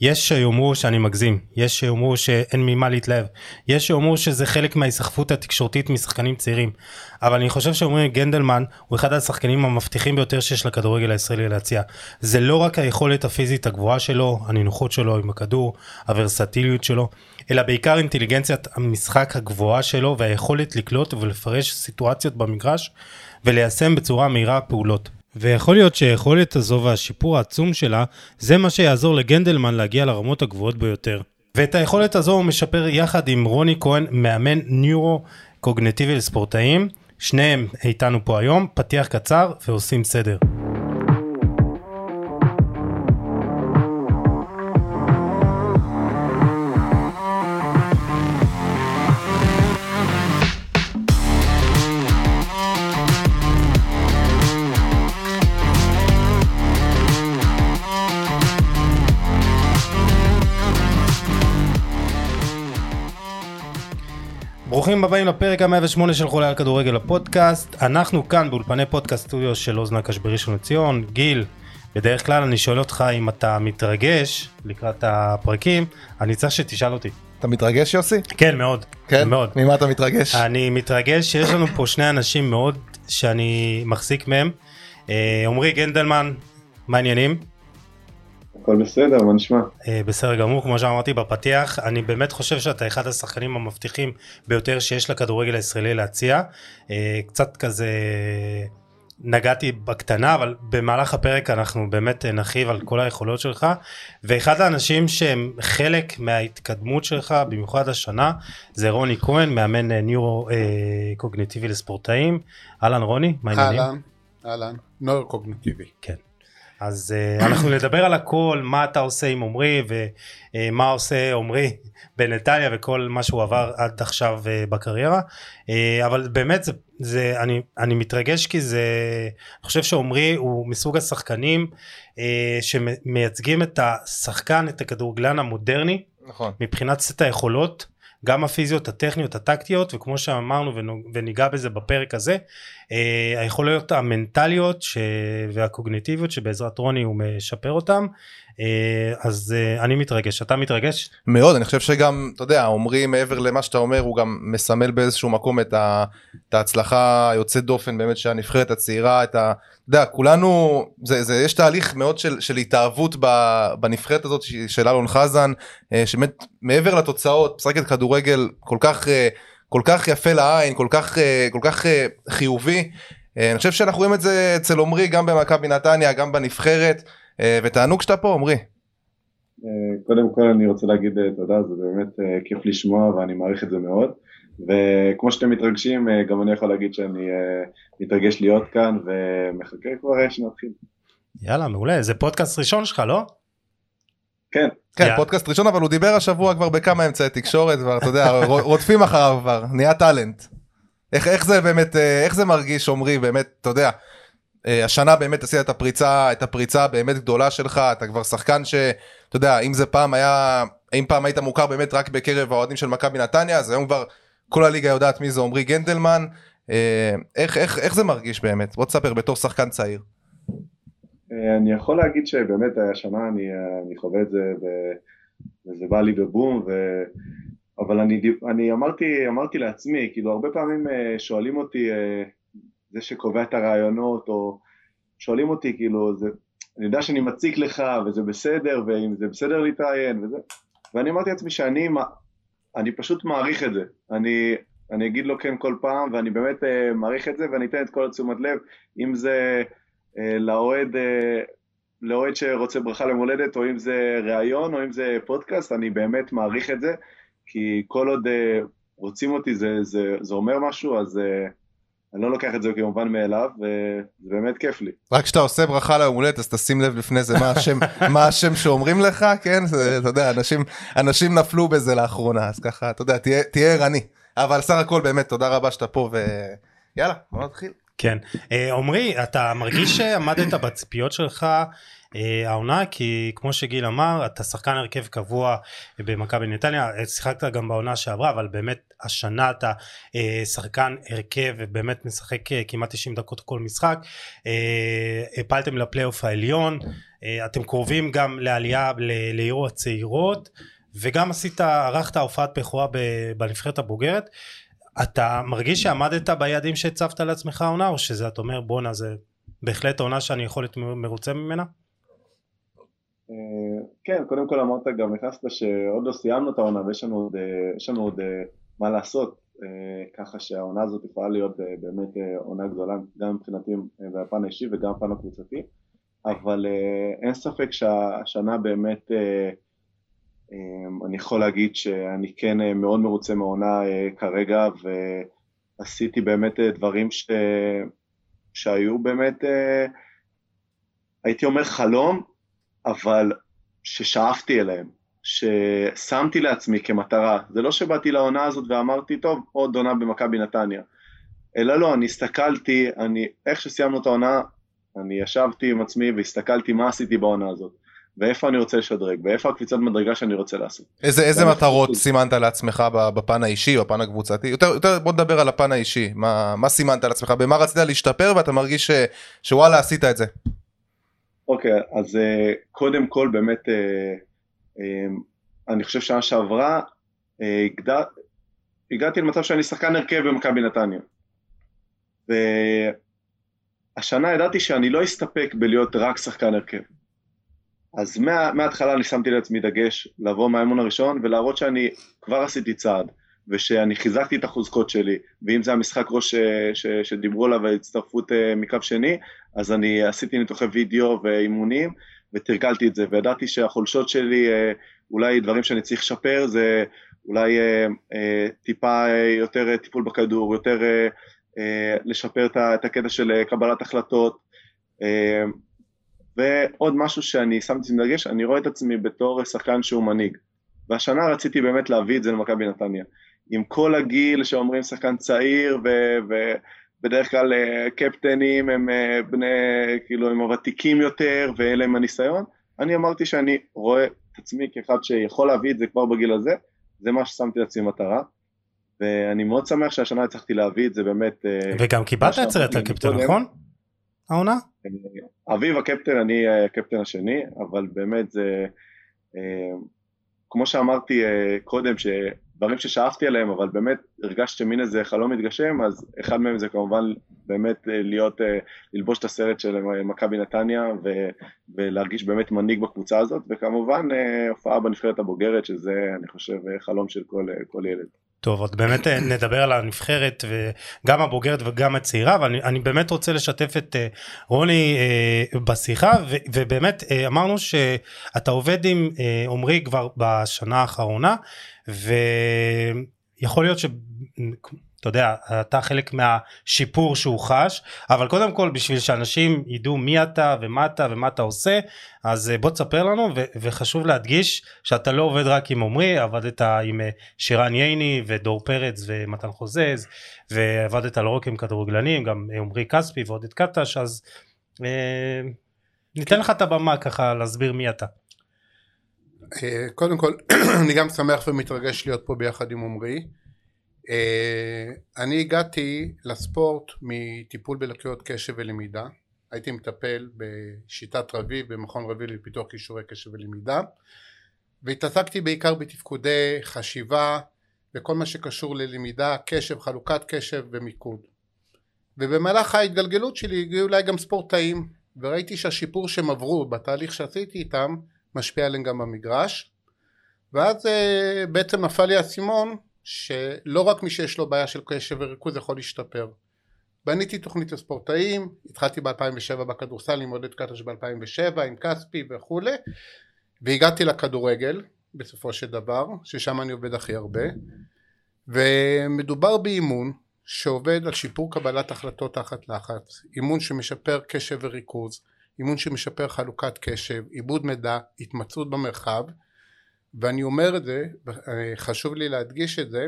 יש שיאמרו שאני מגזים, יש שיאמרו שאין ממה להתלהב, יש שיאמרו שזה חלק מההיסחפות התקשורתית משחקנים צעירים, אבל אני חושב שאומרים גנדלמן הוא אחד השחקנים המבטיחים ביותר שיש לכדורגל הישראלי להציע. זה לא רק היכולת הפיזית הגבוהה שלו, הנינוחות שלו עם הכדור, הוורסטיליות שלו, אלא בעיקר אינטליגנציית המשחק הגבוהה שלו והיכולת לקלוט ולפרש סיטואציות במגרש וליישם בצורה מהירה פעולות. ויכול להיות שהיכולת הזו והשיפור העצום שלה, זה מה שיעזור לגנדלמן להגיע לרמות הגבוהות ביותר. ואת היכולת הזו הוא משפר יחד עם רוני כהן, מאמן ניורו-קוגנטיבי לספורטאים. שניהם איתנו פה היום, פתיח קצר ועושים סדר. ברוכים הבאים לפרק ה-108 של חולה על כדורגל הפודקאסט. אנחנו כאן באולפני פודקאסט סטודיו של אוזן הקש בראשון לציון. גיל, בדרך כלל אני שואל אותך אם אתה מתרגש לקראת הפרקים, אני צריך שתשאל אותי. אתה מתרגש יוסי? כן, מאוד. כן? מאוד. ממה אתה מתרגש? אני מתרגש שיש לנו פה שני אנשים מאוד שאני מחזיק מהם. אה, עמרי גנדלמן, מה העניינים? הכל בסדר, מה נשמע? אה, בסדר גמור, כמו שאמרתי בפתיח, אני באמת חושב שאתה אחד השחקנים המבטיחים ביותר שיש לכדורגל הישראלי להציע. אה, קצת כזה נגעתי בקטנה, אבל במהלך הפרק אנחנו באמת נרחיב על כל היכולות שלך. ואחד האנשים שהם חלק מההתקדמות שלך, במיוחד השנה, זה רוני כהן, מאמן אה, ניורו קוגניטיבי לספורטאים. אהלן רוני, מה העניינים? אהלן, אהלן, נויר קוגניטיבי. כן. אז uh, אנחנו נדבר על הכל, מה אתה עושה עם עמרי ומה uh, עושה עמרי בנתניה וכל מה שהוא עבר עד עכשיו uh, בקריירה. אבל באמת זה, זה אני, אני מתרגש כי זה, אני חושב שעמרי הוא מסוג השחקנים שמייצגים את השחקן, את הכדורגלן המודרני, נכון. מבחינת סט היכולות. גם הפיזיות, הטכניות, הטקטיות, וכמו שאמרנו וניגע בזה בפרק הזה, אה, היכולות המנטליות ש... והקוגניטיביות שבעזרת רוני הוא משפר אותם. אה, אז אה, אני מתרגש, אתה מתרגש? מאוד, אני חושב שגם, אתה יודע, עמרי מעבר למה שאתה אומר, הוא גם מסמל באיזשהו מקום את, ה... את ההצלחה היוצאת דופן באמת של הנבחרת הצעירה, את ה... אתה יודע, כולנו, זה, זה, יש תהליך מאוד של, של התאהבות בנבחרת הזאת של אלון חזן, שבאמת מעבר לתוצאות, משחקת כדורגל כל כך... כל כך יפה לעין, כל כך, כל כך חיובי. אני חושב שאנחנו רואים את זה אצל עמרי גם במכבי נתניה, גם בנבחרת. אה, ותענוג שאתה פה עמרי. אה, קודם כל אני רוצה להגיד אה, תודה, זה באמת כיף לשמוע ואני מעריך את זה מאוד. וכמו שאתם מתרגשים, גם אני יכול להגיד שאני מתרגש להיות כאן ומחכה כבר שנתחיל. יאללה, מעולה, זה פודקאסט ראשון שלך, לא? כן. כן, yeah. פודקאסט ראשון, אבל הוא דיבר השבוע כבר בכמה אמצעי תקשורת, כבר, אתה יודע, רודפים אחריו כבר, נהיה טאלנט. איך, איך זה באמת, איך זה מרגיש, עמרי, באמת, אתה יודע, השנה באמת עשית את הפריצה, את הפריצה באמת גדולה שלך, אתה כבר שחקן שאתה יודע, אם זה פעם היה, אם פעם היית מוכר באמת רק בקרב האוהדים של מכבי נתניה, אז היום כבר כל הליגה יודעת מי זה עמרי גנדלמן. אה, איך, איך, איך זה מרגיש באמת? בוא תספר בתור שחקן צעיר. אה, אני יכול להגיד שבאמת השנה אני, אני חווה את זה וזה בא לי בבום ו... אבל אני, אני אמרתי, אמרתי לעצמי, כאילו הרבה פעמים שואלים אותי זה שקובע את הרעיונות, או שואלים אותי, כאילו, זה, אני יודע שאני מציק לך, וזה בסדר, ואם זה בסדר להתראיין, וזה, ואני אמרתי לעצמי שאני אני פשוט מעריך את זה. אני, אני אגיד לו כן כל פעם, ואני באמת uh, מעריך את זה, ואני אתן את כל התשומת לב, אם זה uh, לאוהד, uh, לאוהד שרוצה ברכה למולדת, או אם זה ראיון, או אם זה פודקאסט, אני באמת מעריך את זה, כי כל עוד רוצים אותי זה, זה, זה אומר משהו, אז... אני לא לוקח את זה כמובן מאליו, וזה באמת כיף לי. רק כשאתה עושה ברכה ליום הולדת, אז תשים לב לפני זה מה השם, מה השם שאומרים לך, כן? זה, אתה יודע, אנשים, אנשים נפלו בזה לאחרונה, אז ככה, אתה יודע, תהיה ערני. אבל סך הכל באמת, תודה רבה שאתה פה, ויאללה, בוא נתחיל. כן. אה, עמרי, אתה מרגיש שעמדת בציפיות שלך אה, העונה כי כמו שגיל אמר אתה שחקן הרכב קבוע במכבי נתניה שיחקת גם בעונה שעברה אבל באמת השנה אתה אה, שחקן הרכב ובאמת משחק כמעט 90 דקות כל משחק הפלתם לפלייאוף העליון אה, אתם קרובים גם לעלייה ל- ליורו הצעירות, וגם עשית, ערכת הופעת בכורה בנבחרת הבוגרת. אתה מרגיש שעמדת ביעדים שהצבת לעצמך העונה, או שזה אתה אומר בואנה זה בהחלט עונה שאני יכול להיות מרוצה ממנה? אה, כן, קודם כל אמרת גם, נכנסת שעוד לא סיימנו את העונה ויש לנו עוד, אה, לנו עוד אה, מה לעשות, ככה שהעונה הזאת יכולה להיות באמת עונה גדולה גם מבחינתי בפן האישי וגם בפן הקבוצתי, אבל אין ספק שהשנה באמת אני יכול להגיד שאני כן מאוד מרוצה מהעונה כרגע ועשיתי באמת דברים ש... שהיו באמת, הייתי אומר חלום, אבל ששאפתי אליהם, ששמתי לעצמי כמטרה, זה לא שבאתי לעונה הזאת ואמרתי, טוב, עוד עונה במכבי נתניה, אלא לא, אני הסתכלתי, אני, איך שסיימנו את העונה, אני ישבתי עם עצמי והסתכלתי מה עשיתי בעונה הזאת, ואיפה אני רוצה לשדרג, ואיפה הקפיצת מדרגה שאני רוצה לעשות. איזה, איזה מטרות סימנת לעצמך בפן האישי, בפן הקבוצתי? יותר, יותר בוא נדבר על הפן האישי, מה, מה סימנת לעצמך, במה רצית להשתפר ואתה מרגיש ש, שוואלה עשית את זה. אוקיי, okay, אז uh, קודם כל באמת, uh, uh, אני חושב שנה שעברה. הגעתי למצב שאני שחקן הרכב במכבי נתניה. והשנה ידעתי שאני לא אסתפק בלהיות רק שחקן הרכב. אז מה, מההתחלה אני שמתי לעצמי דגש לבוא מהאמון הראשון ולהראות שאני כבר עשיתי צעד. ושאני חיזקתי את החוזקות שלי, ואם זה המשחק ראש ש, ש, שדיברו עליו ההצטרפות אה, מקו שני, אז אני עשיתי ניתוחי וידאו ואימונים, ותרגלתי את זה, וידעתי שהחולשות שלי, אה, אולי דברים שאני צריך לשפר, זה אולי אה, טיפה יותר טיפול בכדור, יותר לשפר את הקטע של קבלת החלטות, ועוד משהו שאני שמתי דגש, אני רואה את עצמי בתור שחקן שהוא מנהיג. והשנה רציתי באמת להביא את זה למכבי נתניה. עם כל הגיל שאומרים שחקן צעיר ובדרך כלל אה, קפטנים הם אה, בני, כאילו הם הוותיקים יותר ואין להם הניסיון, אני אמרתי שאני רואה את עצמי כאחד שיכול להביא את זה כבר בגיל הזה, זה מה ששמתי לעצמי מטרה. ואני מאוד שמח שהשנה הצלחתי להביא את זה באמת. אה, וגם קיבלת את זה אתה קפטן נכון? העונה? אביב הקפטן, אני הקפטן השני, אבל באמת זה, כמו שאמרתי קודם, דברים ששאפתי עליהם, אבל באמת הרגשתי שמין איזה חלום מתגשם, אז אחד מהם זה כמובן באמת אה, להיות, אה, ללבוש את הסרט של מכבי נתניה ו, ולהרגיש באמת מנהיג בקבוצה הזאת, וכמובן אה, הופעה בנבחרת הבוגרת, שזה אני חושב חלום של כל, כל ילד. טוב עוד באמת נדבר על הנבחרת וגם הבוגרת וגם הצעירה אבל אני, אני באמת רוצה לשתף את רוני בשיחה ו, ובאמת אמרנו שאתה עובד עם עמרי כבר בשנה האחרונה ויכול להיות שאתה יודע אתה חלק מהשיפור שהוא חש אבל קודם כל בשביל שאנשים ידעו מי אתה ומה אתה ומה אתה עושה אז אה, בוא תספר לנו ו- וחשוב להדגיש שאתה לא עובד רק עם עמרי עבדת עם אה, שירן ייני ודור פרץ ומתן חוזז ועבדת לא רק עם כדורגלנים גם עמרי כספי ועודד קטש אז אה, ניתן לך את הבמה ככה להסביר מי אתה. אה, קודם כל אני גם שמח ומתרגש להיות פה ביחד עם עמרי אה, אני הגעתי לספורט מטיפול בלקויות קשב ולמידה. הייתי מטפל בשיטת רביב במכון רביב לפיתוח כישורי קשב ולמידה. והתעסקתי בעיקר בתפקודי חשיבה וכל מה שקשור ללמידה, קשב, חלוקת קשב ומיקוד. ובמהלך ההתגלגלות שלי הגיעו אליי גם ספורטאים וראיתי שהשיפור שהם עברו בתהליך שעשיתי איתם משפיע עליהם גם במגרש. ואז uh, בעצם נפל לי האסימון שלא רק מי שיש לו בעיה של קשב וריכוז יכול להשתפר. בניתי תוכנית לספורטאים, התחלתי ב-2007 בכדורסל עם עודד קטש ב-2007 עם כספי וכולי והגעתי לכדורגל בסופו של דבר ששם אני עובד הכי הרבה. ומדובר באימון שעובד על שיפור קבלת החלטות תחת לחץ אימון שמשפר קשב וריכוז אימון שמשפר חלוקת קשב, עיבוד מידע, התמצאות במרחב ואני אומר את זה, חשוב לי להדגיש את זה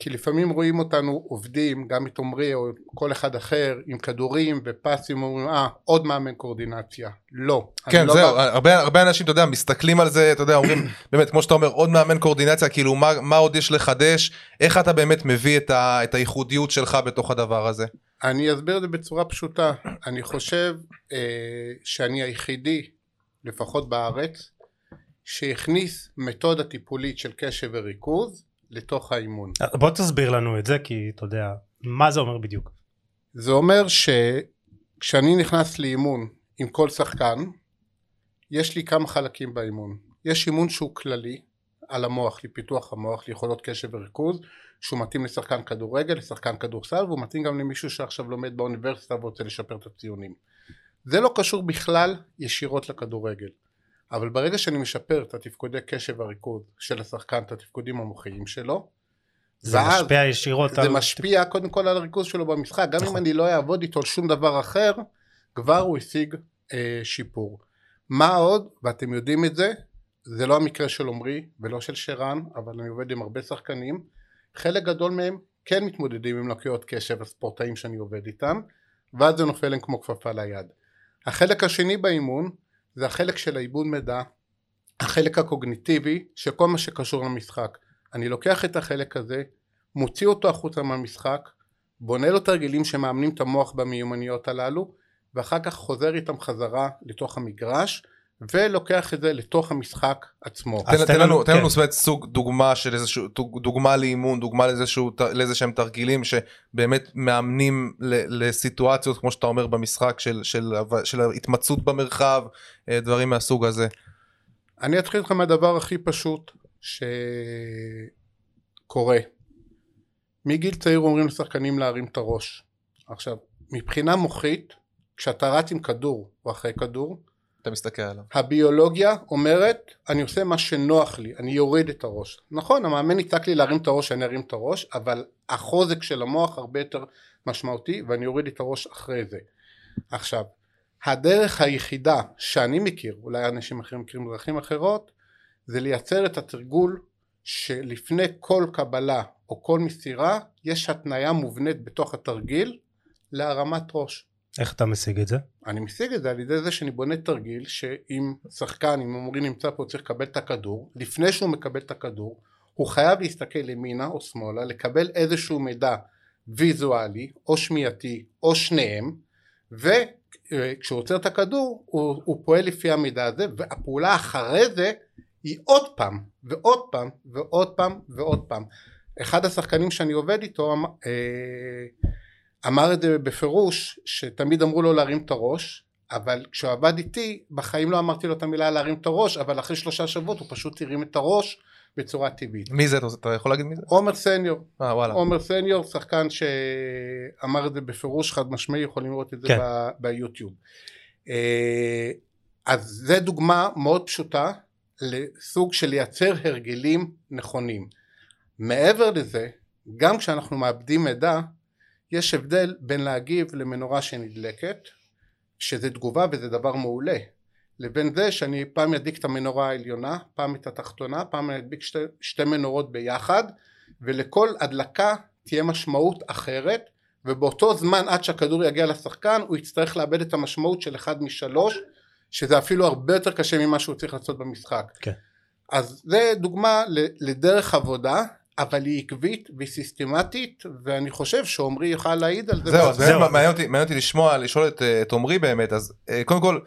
כי לפעמים רואים אותנו עובדים, גם את עמרי או כל אחד אחר, עם כדורים ופסים, אומרים, אה, עוד מאמן קואורדינציה. לא. כן, לא זהו, בא... הרבה, הרבה אנשים, אתה יודע, מסתכלים על זה, אתה יודע, אומרים, באמת, כמו שאתה אומר, עוד מאמן קואורדינציה, כאילו, מה, מה עוד יש לחדש? איך אתה באמת מביא את, ה, את הייחודיות שלך בתוך הדבר הזה? אני אסביר את זה בצורה פשוטה. אני חושב אה, שאני היחידי לפחות בארץ, שהכניס מתודה טיפולית של קשב וריכוז לתוך האימון. בוא תסביר לנו את זה כי אתה יודע מה זה אומר בדיוק. זה אומר שכשאני נכנס לאימון עם כל שחקן, יש לי כמה חלקים באימון. יש אימון שהוא כללי על המוח, לפיתוח המוח, ליכולות קשב וריכוז, שהוא מתאים לשחקן כדורגל, לשחקן כדורסל, והוא מתאים גם למישהו שעכשיו לומד באוניברסיטה ורוצה לשפר את הציונים. זה לא קשור בכלל ישירות לכדורגל. אבל ברגע שאני משפר את התפקודי קשב והריכוז של השחקן, את התפקודים המוחיים שלו, זה ואז משפיע ישירות זה על... משפיע קודם כל על הריכוז שלו במשחק, גם אם נכון. אני לא אעבוד איתו על שום דבר אחר, כבר הוא השיג אה, שיפור. מה עוד, ואתם יודעים את זה, זה לא המקרה של עמרי ולא של שרן, אבל אני עובד עם הרבה שחקנים, חלק גדול מהם כן מתמודדים עם לקויות קשב הספורטאים שאני עובד איתם, ואז זה נופל להם כמו כפפה ליד. החלק השני באימון זה החלק של העיבוד מידע, החלק הקוגניטיבי של כל מה שקשור למשחק. אני לוקח את החלק הזה, מוציא אותו החוצה מהמשחק, בונה לו תרגילים שמאמנים את המוח במיומנויות הללו, ואחר כך חוזר איתם חזרה לתוך המגרש, ולוקח את זה לתוך המשחק עצמו. אז תן, לנו, תן כן. לנו באמת סוג דוגמה של איזשהו, דוגמה לאימון, דוגמה לאיזשהו, לאיזה שהם תרגילים שבאמת מאמנים ל- לסיטואציות כמו שאתה אומר במשחק של, של, של ההתמצאות במרחב, אה, דברים מהסוג הזה. אני אתחיל איתך מהדבר הכי פשוט שקורה. מגיל צעיר אומרים לשחקנים להרים את הראש. עכשיו, מבחינה מוחית, כשאתה רץ עם כדור או אחרי כדור, אתה מסתכל עליו. הביולוגיה אומרת אני עושה מה שנוח לי, אני יוריד את הראש. נכון, המאמן יצעק לי להרים את הראש, אני ארים את הראש, אבל החוזק של המוח הרבה יותר משמעותי ואני אוריד את הראש אחרי זה. עכשיו, הדרך היחידה שאני מכיר, אולי אנשים אחרים מכירים דרכים אחרות, זה לייצר את התרגול שלפני כל קבלה או כל מסירה יש התניה מובנית בתוך התרגיל להרמת ראש. איך אתה משיג את זה? אני משיג את זה על ידי זה שאני בונה תרגיל שאם שחקן, אם עמרי נמצא פה צריך לקבל את הכדור, לפני שהוא מקבל את הכדור, הוא חייב להסתכל ימינה או שמאלה, לקבל איזשהו מידע ויזואלי או שמיעתי או שניהם, וכשהוא עוצר את הכדור הוא, הוא פועל לפי המידע הזה, והפעולה אחרי זה היא עוד פעם ועוד פעם ועוד פעם ועוד פעם. אחד השחקנים שאני עובד איתו אמ- אה, אמר את זה בפירוש שתמיד אמרו לו להרים את הראש אבל כשהוא עבד איתי בחיים לא אמרתי לו את המילה להרים את הראש אבל אחרי שלושה שבועות הוא פשוט הרים את הראש בצורה טבעית. מי זה? אתה- יכול להגיד מי זה? עומר סניור, אה וואלה. עומר סניור שחקן שאמר את זה בפירוש חד משמעי יכולים לראות את זה כן. ביוטיוב. אה, אז זה דוגמה מאוד פשוטה לסוג של לייצר הרגלים נכונים. מעבר לזה גם כשאנחנו מאבדים מידע יש הבדל בין להגיב למנורה שנדלקת שזה תגובה וזה דבר מעולה לבין זה שאני פעם אדליק את המנורה העליונה פעם את התחתונה פעם אני אדליק שתי, שתי מנורות ביחד ולכל הדלקה תהיה משמעות אחרת ובאותו זמן עד שהכדור יגיע לשחקן הוא יצטרך לאבד את המשמעות של אחד משלוש שזה אפילו הרבה יותר קשה ממה שהוא צריך לעשות במשחק. כן. אז זה דוגמה לדרך עבודה אבל היא עקבית והיא סיסטמטית ואני חושב שעמרי יוכל להעיד על זה. זהו. באמת מעניין אותי, מעניין אותי לשמוע, לשאול את, אה, את עמרי באמת, אז אה, קודם כל,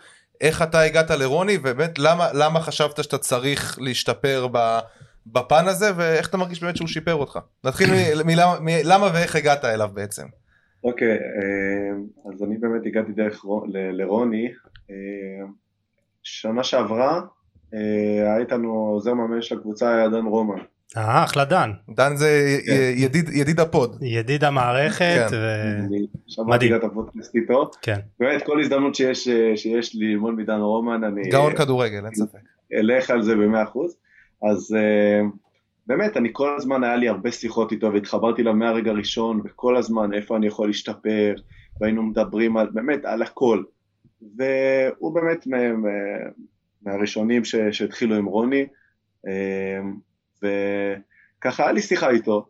איך אתה הגעת לרוני, ובאמת למה, למה חשבת שאתה צריך להשתפר ב, בפן הזה, ואיך אתה מרגיש באמת שהוא שיפר אותך? נתחיל מ- מלמה, מלמה ואיך הגעת אליו בעצם. אוקיי, אה, אז אני באמת הגעתי דרך לרוני. שנה שעברה היה איתנו עוזר מאמן של הקבוצה היה דן רומן. אה, אחלה דן. דן זה כן. ידיד, ידיד ה pod. ידיד המערכת. כן. ו... מדהים. את הפודקאסט איתו. כן. באמת כל הזדמנות שיש, אה, שיש לי ללמוד מדן רומן אני גאון כדורגל, אין ספק. אלך על זה במאה אחוז. אז אה, באמת אני כל הזמן היה לי הרבה שיחות איתו והתחברתי אליו מהרגע הראשון וכל הזמן איפה אני יכול להשתפר והיינו מדברים על באמת על הכל. והוא באמת מה, מה, מהראשונים שהתחילו עם רוני אה, וככה היה לי שיחה איתו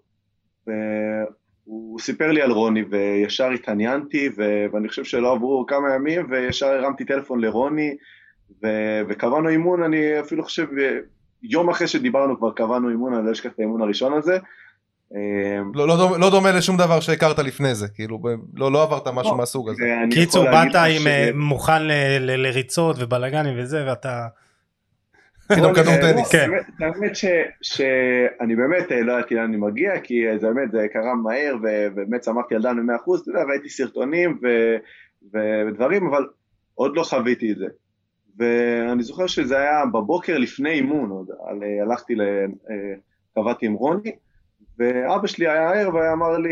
והוא סיפר לי על רוני וישר התעניינתי ו, ואני חושב שלא עברו כמה ימים וישר הרמתי טלפון לרוני ו- וקבענו אימון, אני אפילו חושב, יום אחרי שדיברנו כבר קבענו אימון, אני לא אשכח את האימון הראשון הזה, לא, לא, דומה, לא דומה לשום דבר שהכרת לפני זה, כאילו, ב- לא, לא עברת משהו לא, מהסוג הזה. קיצור, באת עם ש- אה, מוכן ל- ל- לריצות ובלאגנים וזה, ואתה... פתאום כדור אה, טניס. כן. האמת- שאני באמת אה, לא ידעתי לאן אני מגיע, כי אה, זה באמת, זה קרה מהר, ו- ובאמת צמחתי ילדן ב-100%, אתה יודע, ראיתי סרטונים ודברים, אבל עוד לא חוויתי את זה. ואני זוכר שזה היה בבוקר לפני אימון, עוד, על- הלכתי, קבעתי עם רוני, ואבא שלי היה ער ואמר לי,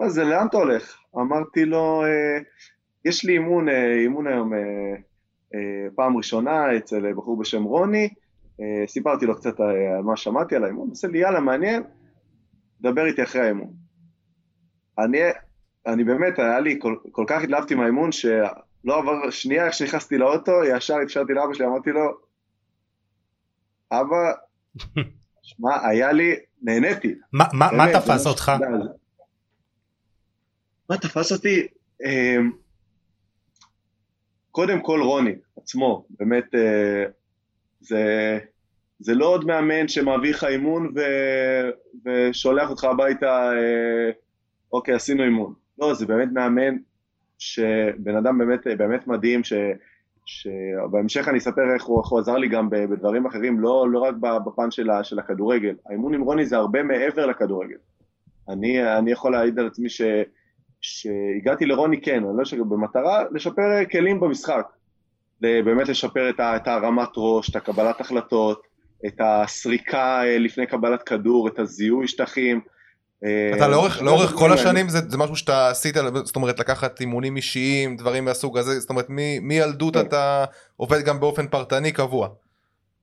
מה זה, לאן אתה הולך? אמרתי לו, יש לי אימון, אימון היום פעם ראשונה אצל בחור בשם רוני, אה, סיפרתי לו קצת אה, על מה שמעתי על האימון, עושה לי יאללה מעניין, דבר איתי אחרי האימון. אני, אני באמת, היה לי, כל, כל כך התלהבתי מהאימון שלא עבר שנייה איך שנכנסתי לאוטו, ישר התקשרתי לאבא שלי, אמרתי לו, אבא, שמע, היה לי, נהניתי. מה- תפס משהו, אותך? מה תפס אותי? קודם כל רוני עצמו, באמת אה, זה, זה לא עוד מאמן שמעביר לך אימון ו, ושולח אותך הביתה, אה, אוקיי עשינו אימון. לא, זה באמת מאמן שבן אדם באמת, באמת מדהים, ש, שבהמשך אני אספר איך הוא, איך הוא עזר לי גם בדברים אחרים, לא, לא רק בפן של, של הכדורגל. האימון עם רוני זה הרבה מעבר לכדורגל. אני, אני יכול להעיד על עצמי ש, שהגעתי לרוני כן, אני לא יודע, במטרה לשפר כלים במשחק. באמת לשפר את, הרמת ראש, את הקבלת החלטות, את הסריקה אה, לפני קבלת כדור, את הזיהוי שטחים. אה, אתה לאורך, זה לאורך כל השנים זה, זה משהו שאתה עשית, זאת אומרת לקחת אימונים אישיים, דברים מהסוג הזה, זאת אומרת מילדות כן. אתה עובד גם באופן פרטני קבוע.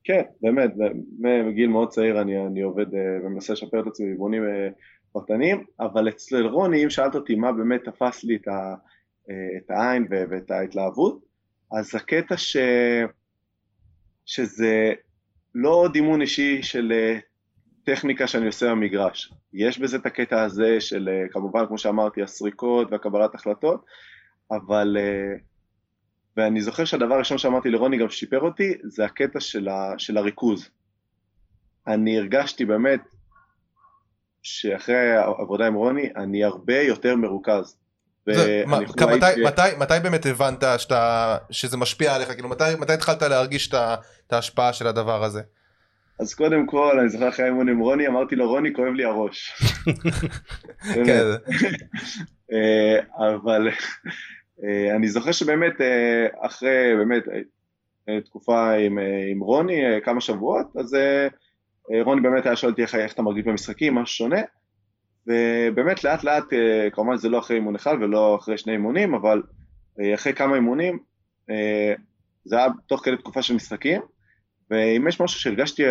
כן, באמת, מגיל מאוד צעיר אני, אני עובד אה, ומנסה לשפר את עצמי באימונים אה, פרטניים, אבל אצל רוני, אם שאלת אותי מה באמת תפס לי את, ה, את העין ואת ההתלהבות, אז הקטע ש, שזה לא עוד אימון אישי של אה, טכניקה שאני עושה במגרש. יש בזה את הקטע הזה של אה, כמובן, כמו שאמרתי, הסריקות והקבלת החלטות, אבל... אה, ואני זוכר שהדבר הראשון שאמרתי לרוני גם ששיפר אותי, זה הקטע של, ה, של הריכוז. אני הרגשתי באמת שאחרי העבודה עם רוני, אני הרבה יותר מרוכז. זה, מתי, ש- מתי, מתי באמת הבנת שאתה, שזה משפיע עליך? כאילו מתי, מתי התחלת להרגיש את ההשפעה של הדבר הזה? אז קודם כל, אני זוכר אחרי האימון עם רוני, אמרתי לו, רוני, כואב לי הראש. כן, אה, אבל אה, אני זוכר שבאמת אה, אחרי באמת תקופה עם, עם רוני, כמה שבועות, אז רוני באמת היה שואל אותי איך, אתה מרגיש במשחקים, משהו שונה, ובאמת לאט לאט, אה, כמובן זה לא אחרי אימון אחד ולא אחרי שני אימונים, אבל אה, אחרי כמה אימונים, אה, זה היה תוך כדי תקופה של משחקים, ואם יש משהו שהרגשתי,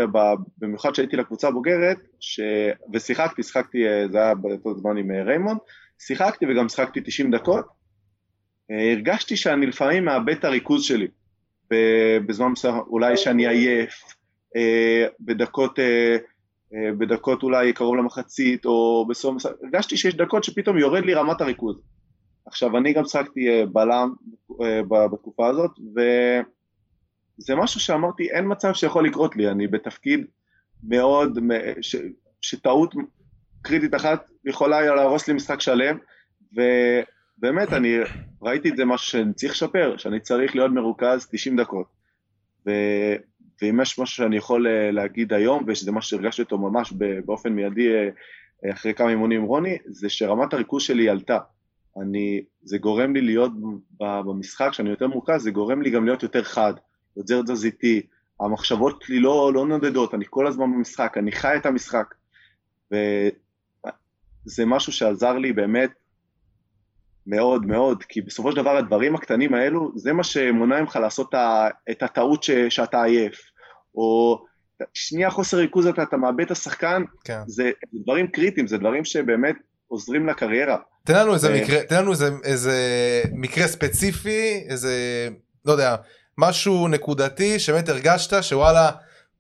במיוחד שהייתי לקבוצה הבוגרת, ש... ושיחקתי, שיחקתי, אה, זה היה באותו זמן עם אה, ריימונד, שיחקתי וגם שיחקתי 90 דקות, אה, הרגשתי שאני לפעמים מאבד את הריכוז שלי, בזמן מסוים, אולי שאני עייף, אה, בדקות, אה, אה, בדקות אולי קרוב למחצית, או בסוף, הרגשתי שיש דקות שפתאום יורד לי רמת הריכוז. עכשיו, אני גם שיחקתי אה, בלם אה, בתקופה הזאת, וזה משהו שאמרתי, אין מצב שיכול לקרות לי, אני בתפקיד מאוד, ש... שטעות קריטית אחת יכולה להרוס לי משחק שלם, ובאמת, אני ראיתי את זה משהו שאני צריך לשפר, שאני צריך להיות מרוכז 90 דקות. ו... ואם יש משהו שאני יכול אה, להגיד היום, ושזה משהו שהרגשתי אותו ממש באופן מיידי אה, אה, אחרי כמה אימונים עם רוני, זה שרמת הריכוז שלי עלתה. אני, זה גורם לי להיות במשחק, כשאני יותר מורכז, זה גורם לי גם להיות יותר חד, יותר תזזיתי, המחשבות שלי לא, לא נודדות, אני כל הזמן במשחק, אני חי את המשחק. וזה משהו שעזר לי באמת מאוד מאוד, כי בסופו של דבר הדברים הקטנים האלו, זה מה שמונע ממך לעשות את הטעות ש, שאתה עייף, או שנייה חוסר ריכוז אתה, אתה מאבד את השחקן, כן. זה דברים קריטיים, זה דברים שבאמת עוזרים לקריירה. תן לנו איזה. מקרה, תן לנו איזה, איזה מקרה ספציפי, איזה, לא יודע, משהו נקודתי שבאמת הרגשת שוואלה,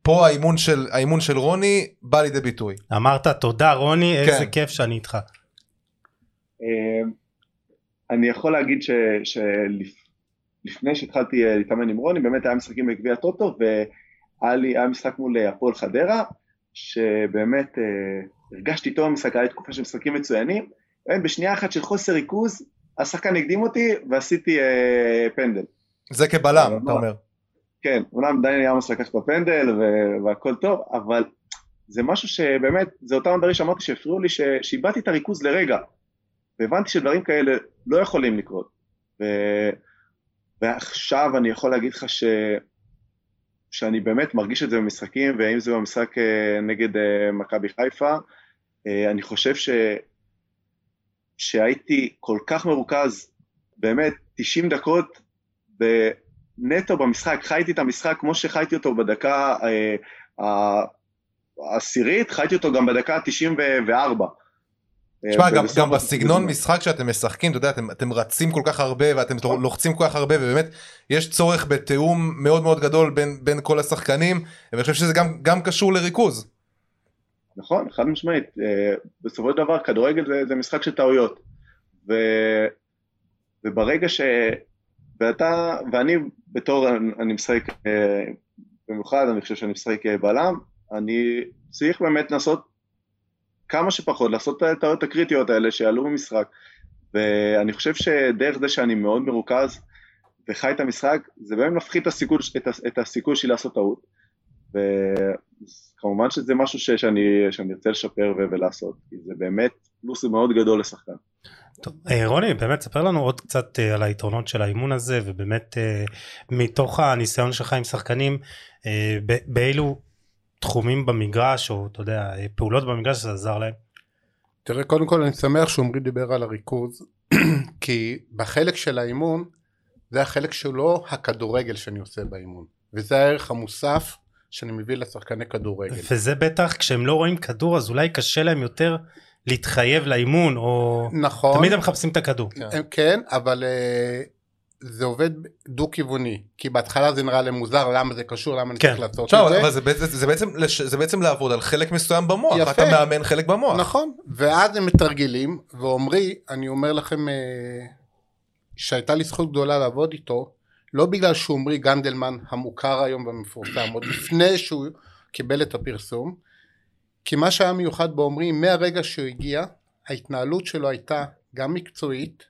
פה האימון של, האימון של רוני בא לידי ביטוי. אמרת תודה רוני, איזה כן. כיף שאני איתך. אה, אני יכול להגיד שלפני שהתחלתי אה, להתאמן עם רוני, באמת היה משחקים בגביע הטוטו, והיה לי, היה משחק מול אה, הפועל חדרה, שבאמת אה, הרגשתי טוב במשחק, הייתה תקופה של משחקים מצוינים, בשנייה אחת של חוסר ריכוז, השחקן הקדים אותי ועשיתי אה, פנדל. זה כבלם, אתה אומר. כן, אומנם דניאל עמוס לקח בפנדל והכל טוב, אבל זה משהו שבאמת, זה אותם דברים שאמרתי שהפריעו לי, שאיבדתי את הריכוז לרגע, והבנתי שדברים כאלה לא יכולים לקרות. ו... ועכשיו אני יכול להגיד לך ש... שאני באמת מרגיש את זה במשחקים, ואם זה במשחק אה, נגד אה, מכבי חיפה, אה, אני חושב ש... שהייתי כל כך מרוכז, באמת 90 דקות נטו במשחק, חייתי את המשחק כמו שחייתי אותו בדקה העשירית, חייתי אותו גם בדקה ה-94. תשמע, גם, גם בסגנון משחק שאתם משחקים, אתה יודע, אתם, אתם רצים כל כך הרבה ואתם נכון. לוחצים כל כך הרבה, ובאמת יש צורך בתיאום מאוד מאוד גדול בין, בין כל השחקנים, ואני חושב שזה גם, גם קשור לריכוז. נכון, חד משמעית. אה, בסופו של דבר, כדורגל זה, זה משחק של טעויות. ו, וברגע ש... ואתה, ואני בתור, אני משחק, אה, במיוחד אני חושב שאני משחק אה, בלם, אני צריך באמת לנסות כמה שפחות, לעשות את הטעויות הקריטיות האלה שיעלו במשחק. ואני חושב שדרך זה שאני מאוד מרוכז וחי את המשחק, זה באמת מפחית את הסיכוי, את, את הסיכוי שלי לעשות טעות. וכמובן שזה משהו ש, שאני, שאני ארצה לשפר ו, ולעשות, כי זה באמת פלוס מאוד גדול לשחקן. טוב, אה, רוני, באמת ספר לנו עוד קצת אה, על היתרונות של האימון הזה, ובאמת אה, מתוך הניסיון שלך עם שחקנים, באילו תחומים במגרש או אתה יודע פעולות במגרש זה עזר להם? תראה קודם כל אני שמח שעמרי דיבר על הריכוז כי בחלק של האימון זה החלק שלא הכדורגל שאני עושה באימון וזה הערך המוסף שאני מביא לשחקני כדורגל. וזה בטח כשהם לא רואים כדור אז אולי קשה להם יותר להתחייב לאימון או נכון תמיד הם מחפשים את הכדור. כן, כן אבל uh, זה עובד דו כיווני כי בהתחלה זה נראה להם מוזר למה זה קשור למה אני כן. צריך לעשות את זה. אבל זה, זה, זה, בעצם, זה בעצם לעבוד על חלק מסוים במוח יפה. אתה מאמן חלק במוח. נכון ואז הם מתרגלים ועומרי אני אומר לכם אה, שהייתה לי זכות גדולה לעבוד איתו לא בגלל שעומרי גנדלמן המוכר היום והמפורסם עוד לפני שהוא קיבל את הפרסום כי מה שהיה מיוחד בעומרי מהרגע שהוא הגיע ההתנהלות שלו הייתה גם מקצועית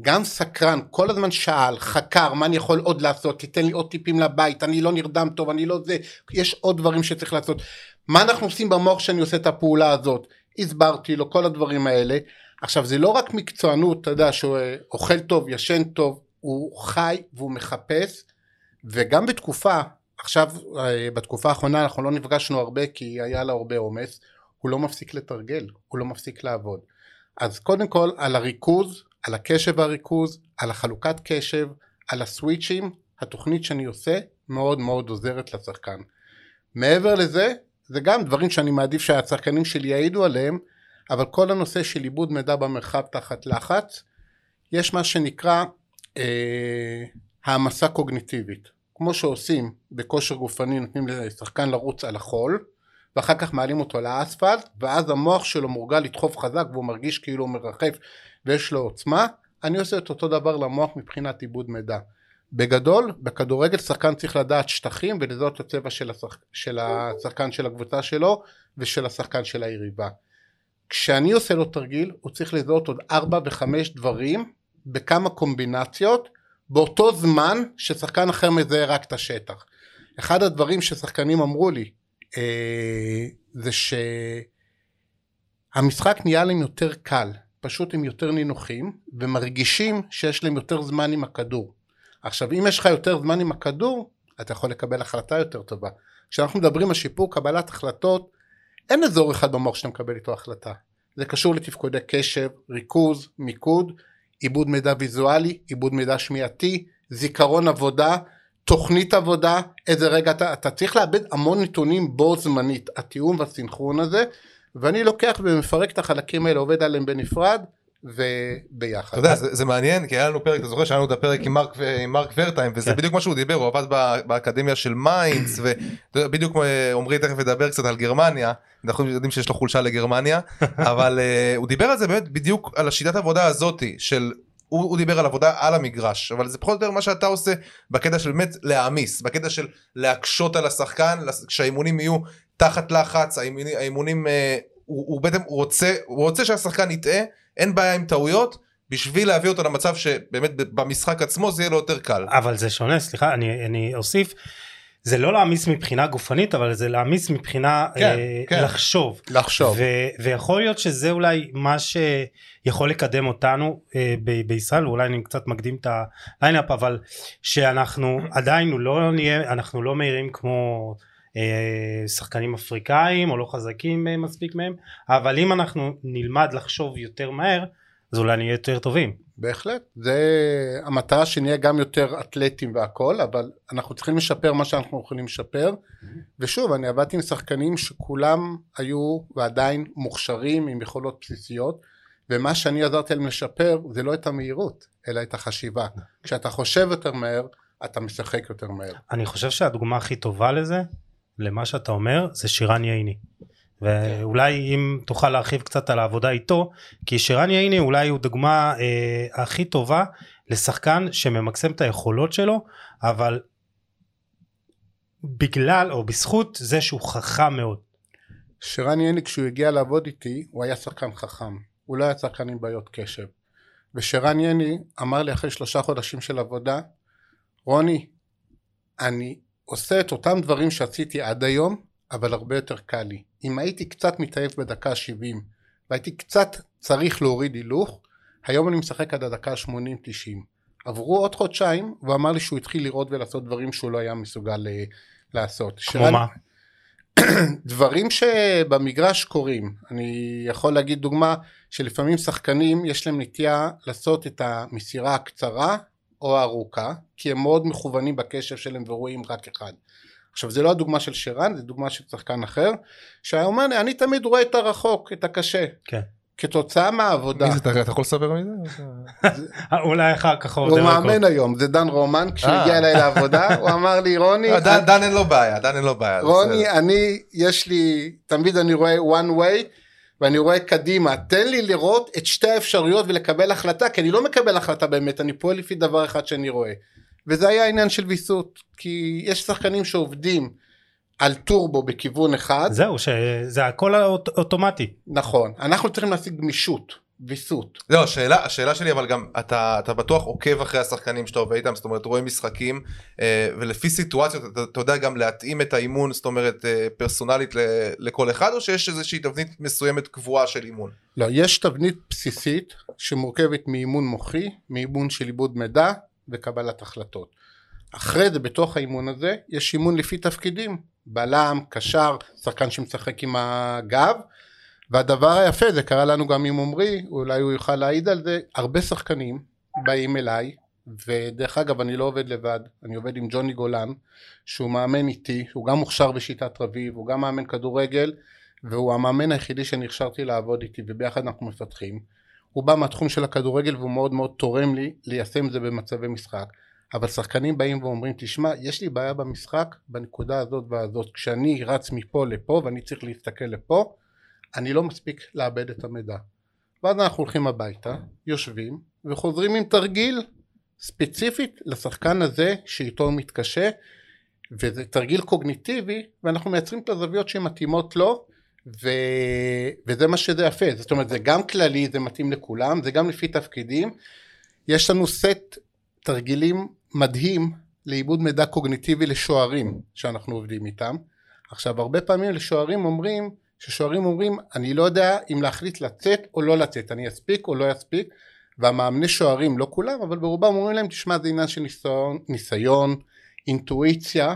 גם סקרן, כל הזמן שאל, חקר, מה אני יכול עוד לעשות, תיתן לי עוד טיפים לבית, אני לא נרדם טוב, אני לא זה, יש עוד דברים שצריך לעשות. מה אנחנו עושים במוח כשאני עושה את הפעולה הזאת? הסברתי לו, כל הדברים האלה. עכשיו זה לא רק מקצוענות, אתה יודע, שהוא אוכל טוב, ישן טוב, הוא חי והוא מחפש, וגם בתקופה, עכשיו אה, בתקופה האחרונה אנחנו לא נפגשנו הרבה כי היה לה הרבה עומס, הוא לא מפסיק לתרגל, הוא לא מפסיק לעבוד. אז קודם כל על הריכוז על הקשב והריכוז, על החלוקת קשב, על הסוויצ'ים, התוכנית שאני עושה מאוד מאוד עוזרת לשחקן. מעבר לזה, זה גם דברים שאני מעדיף שהשחקנים שלי יעידו עליהם, אבל כל הנושא של עיבוד מידע במרחב תחת לחץ, יש מה שנקרא אה, העמסה קוגניטיבית. כמו שעושים בכושר גופני, נותנים לשחקן לרוץ על החול, ואחר כך מעלים אותו לאספלט, ואז המוח שלו מורגל לדחוף חזק והוא מרגיש כאילו הוא מרחף ויש לו עוצמה, אני עושה את אותו דבר למוח מבחינת עיבוד מידע. בגדול, בכדורגל שחקן צריך לדעת שטחים ולזהות את הצבע של, השח... של השחקן של הקבוצה שלו ושל השחקן של היריבה. כשאני עושה לו תרגיל, הוא צריך לזהות עוד ארבע וחמש דברים בכמה קומבינציות באותו זמן ששחקן אחר מזהה רק את השטח. אחד הדברים ששחקנים אמרו לי זה שהמשחק נהיה להם יותר קל פשוט הם יותר נינוחים ומרגישים שיש להם יותר זמן עם הכדור. עכשיו אם יש לך יותר זמן עם הכדור אתה יכול לקבל החלטה יותר טובה. כשאנחנו מדברים על שיפור קבלת החלטות אין אזור אחד במוח שאתה מקבל איתו החלטה. זה קשור לתפקודי קשב, ריכוז, מיקוד, עיבוד מידע ויזואלי, עיבוד מידע שמיעתי, זיכרון עבודה, תוכנית עבודה, איזה רגע אתה, אתה צריך לאבד המון נתונים בו זמנית, התיאום והסינכרון הזה ואני לוקח ומפרק את החלקים האלה, עובד עליהם בנפרד וביחד. אתה יודע, זה, זה מעניין, כי היה לנו פרק, אתה זוכר שהיה לנו את הפרק עם מרק, עם מרק ורטיים, וזה כן. בדיוק מה שהוא דיבר, הוא עבד באקדמיה של מיינץ, ובדיוק עמרי תכף ידבר קצת על גרמניה, אנחנו יודעים שיש לו חולשה לגרמניה, אבל uh, הוא דיבר על זה באמת בדיוק על השיטת עבודה הזאתי, של הוא, הוא דיבר על עבודה על המגרש אבל זה פחות או יותר מה שאתה עושה בקטע של באמת להעמיס בקטע של להקשות על השחקן כשהאימונים יהיו תחת לחץ האימונים, האימונים אה, הוא, הוא בעצם רוצה, הוא רוצה שהשחקן יטעה, אין בעיה עם טעויות, בשביל להביא אותו למצב שבאמת במשחק עצמו זה יהיה לו יותר קל. אבל זה שונה, סליחה, אני, אני אוסיף. זה לא להעמיס מבחינה גופנית אבל זה להעמיס מבחינה כן, אה, כן. לחשוב. לחשוב. ו- ויכול להיות שזה אולי מה שיכול לקדם אותנו אה, ב- בישראל אולי אני קצת מקדים את הליינאפ אבל שאנחנו עדיין לא נהיה אנחנו לא מהירים כמו אה, שחקנים אפריקאים או לא חזקים אה, מספיק מהם אבל אם אנחנו נלמד לחשוב יותר מהר אז אולי נהיה יותר טובים. בהחלט, זה המטרה שנהיה גם יותר אתלטים והכל, אבל אנחנו צריכים לשפר מה שאנחנו יכולים לשפר, ושוב, אני עבדתי עם שחקנים שכולם היו ועדיין מוכשרים עם יכולות בסיסיות, ומה שאני עזרתי להם לשפר זה לא את המהירות, אלא את החשיבה. כשאתה חושב יותר מהר, אתה משחק יותר מהר. אני חושב שהדוגמה הכי טובה לזה למה שאתה אומר זה שירן ייני. ואולי אם תוכל להרחיב קצת על העבודה איתו כי שירן ייני אולי הוא דוגמה אה, הכי טובה לשחקן שממקסם את היכולות שלו אבל בגלל או בזכות זה שהוא חכם מאוד. שרן יני כשהוא הגיע לעבוד איתי הוא היה שחקן חכם הוא לא היה שחקן עם בעיות קשב ושרן יני אמר לי אחרי שלושה חודשים של עבודה רוני אני עושה את אותם דברים שעשיתי עד היום אבל הרבה יותר קל לי. אם הייתי קצת מתעייף בדקה 70 והייתי קצת צריך להוריד הילוך היום אני משחק עד הדקה 80-90 עברו עוד חודשיים והוא אמר לי שהוא התחיל לראות ולעשות דברים שהוא לא היה מסוגל אה, לעשות. כמו שרן- מה? דברים שבמגרש קורים. אני יכול להגיד דוגמה שלפעמים שחקנים יש להם נטייה לעשות את המסירה הקצרה או הארוכה כי הם מאוד מכוונים בקשב שלהם ורואים רק אחד עכשיו זה לא הדוגמה של שרן זה דוגמה של שחקן אחר שהיה אומר לי אני תמיד רואה את הרחוק את הקשה כן. כתוצאה מהעבודה מי זה, אתה יכול לספר מי זה? אולי אחר כך עוד הוא. מאמן היום זה דן רומן כשהוא אה. הגיע אליי לעבודה הוא אמר לי רוני אה, דן- אין לו בעיה, דן אין לו בעיה. רוני. אני יש לי תמיד אני רואה one way ואני רואה קדימה תן לי לראות את שתי האפשרויות ולקבל החלטה כי אני לא מקבל החלטה באמת אני פועל לפי דבר אחד שאני רואה וזה היה עניין של ויסות כי יש שחקנים שעובדים על טורבו בכיוון אחד זהו שזה הכל האוט- אוטומטי. נכון אנחנו צריכים להשיג גמישות ויסות לא, השאלה, השאלה שלי אבל גם אתה, אתה בטוח עוקב אחרי השחקנים שאתה עובד איתם, זאת אומרת רואה משחקים אה, ולפי סיטואציות אתה, אתה יודע גם להתאים את האימון, זאת אומרת אה, פרסונלית ל, לכל אחד או שיש איזושהי תבנית מסוימת קבועה של אימון? לא יש תבנית בסיסית שמורכבת מאימון מוחי מאימון של עיבוד מידע וקבלת החלטות. אחרי זה בתוך האימון הזה יש אימון לפי תפקידים. בלם, קשר, שחקן שמשחק עם הגב. והדבר היפה זה קרה לנו גם עם עמרי אולי הוא יוכל להעיד על זה הרבה שחקנים באים אליי ודרך אגב אני לא עובד לבד אני עובד עם ג'וני גולן שהוא מאמן איתי הוא גם מוכשר בשיטת רביב הוא גם מאמן כדורגל והוא המאמן היחידי שנכשרתי לעבוד איתי וביחד אנחנו מפתחים הוא בא מהתחום של הכדורגל והוא מאוד מאוד תורם לי ליישם את זה במצבי משחק. אבל שחקנים באים ואומרים תשמע יש לי בעיה במשחק בנקודה הזאת והזאת. כשאני רץ מפה לפה ואני צריך להסתכל לפה אני לא מספיק לאבד את המידע. ואז אנחנו הולכים הביתה יושבים וחוזרים עם תרגיל ספציפית לשחקן הזה שאיתו הוא מתקשה וזה תרגיל קוגניטיבי ואנחנו מייצרים את הזוויות שמתאימות לו ו... וזה מה שזה יפה. זאת אומרת זה גם כללי זה מתאים לכולם זה גם לפי תפקידים. יש לנו סט תרגילים מדהים לעיבוד מידע קוגניטיבי לשוערים שאנחנו עובדים איתם. עכשיו הרבה פעמים לשוערים אומרים ששוערים אומרים אני לא יודע אם להחליט לצאת או לא לצאת אני אספיק או לא אספיק. והמאמני שוערים לא כולם אבל ברובם אומרים להם תשמע זה עניין של ניסיון, ניסיון אינטואיציה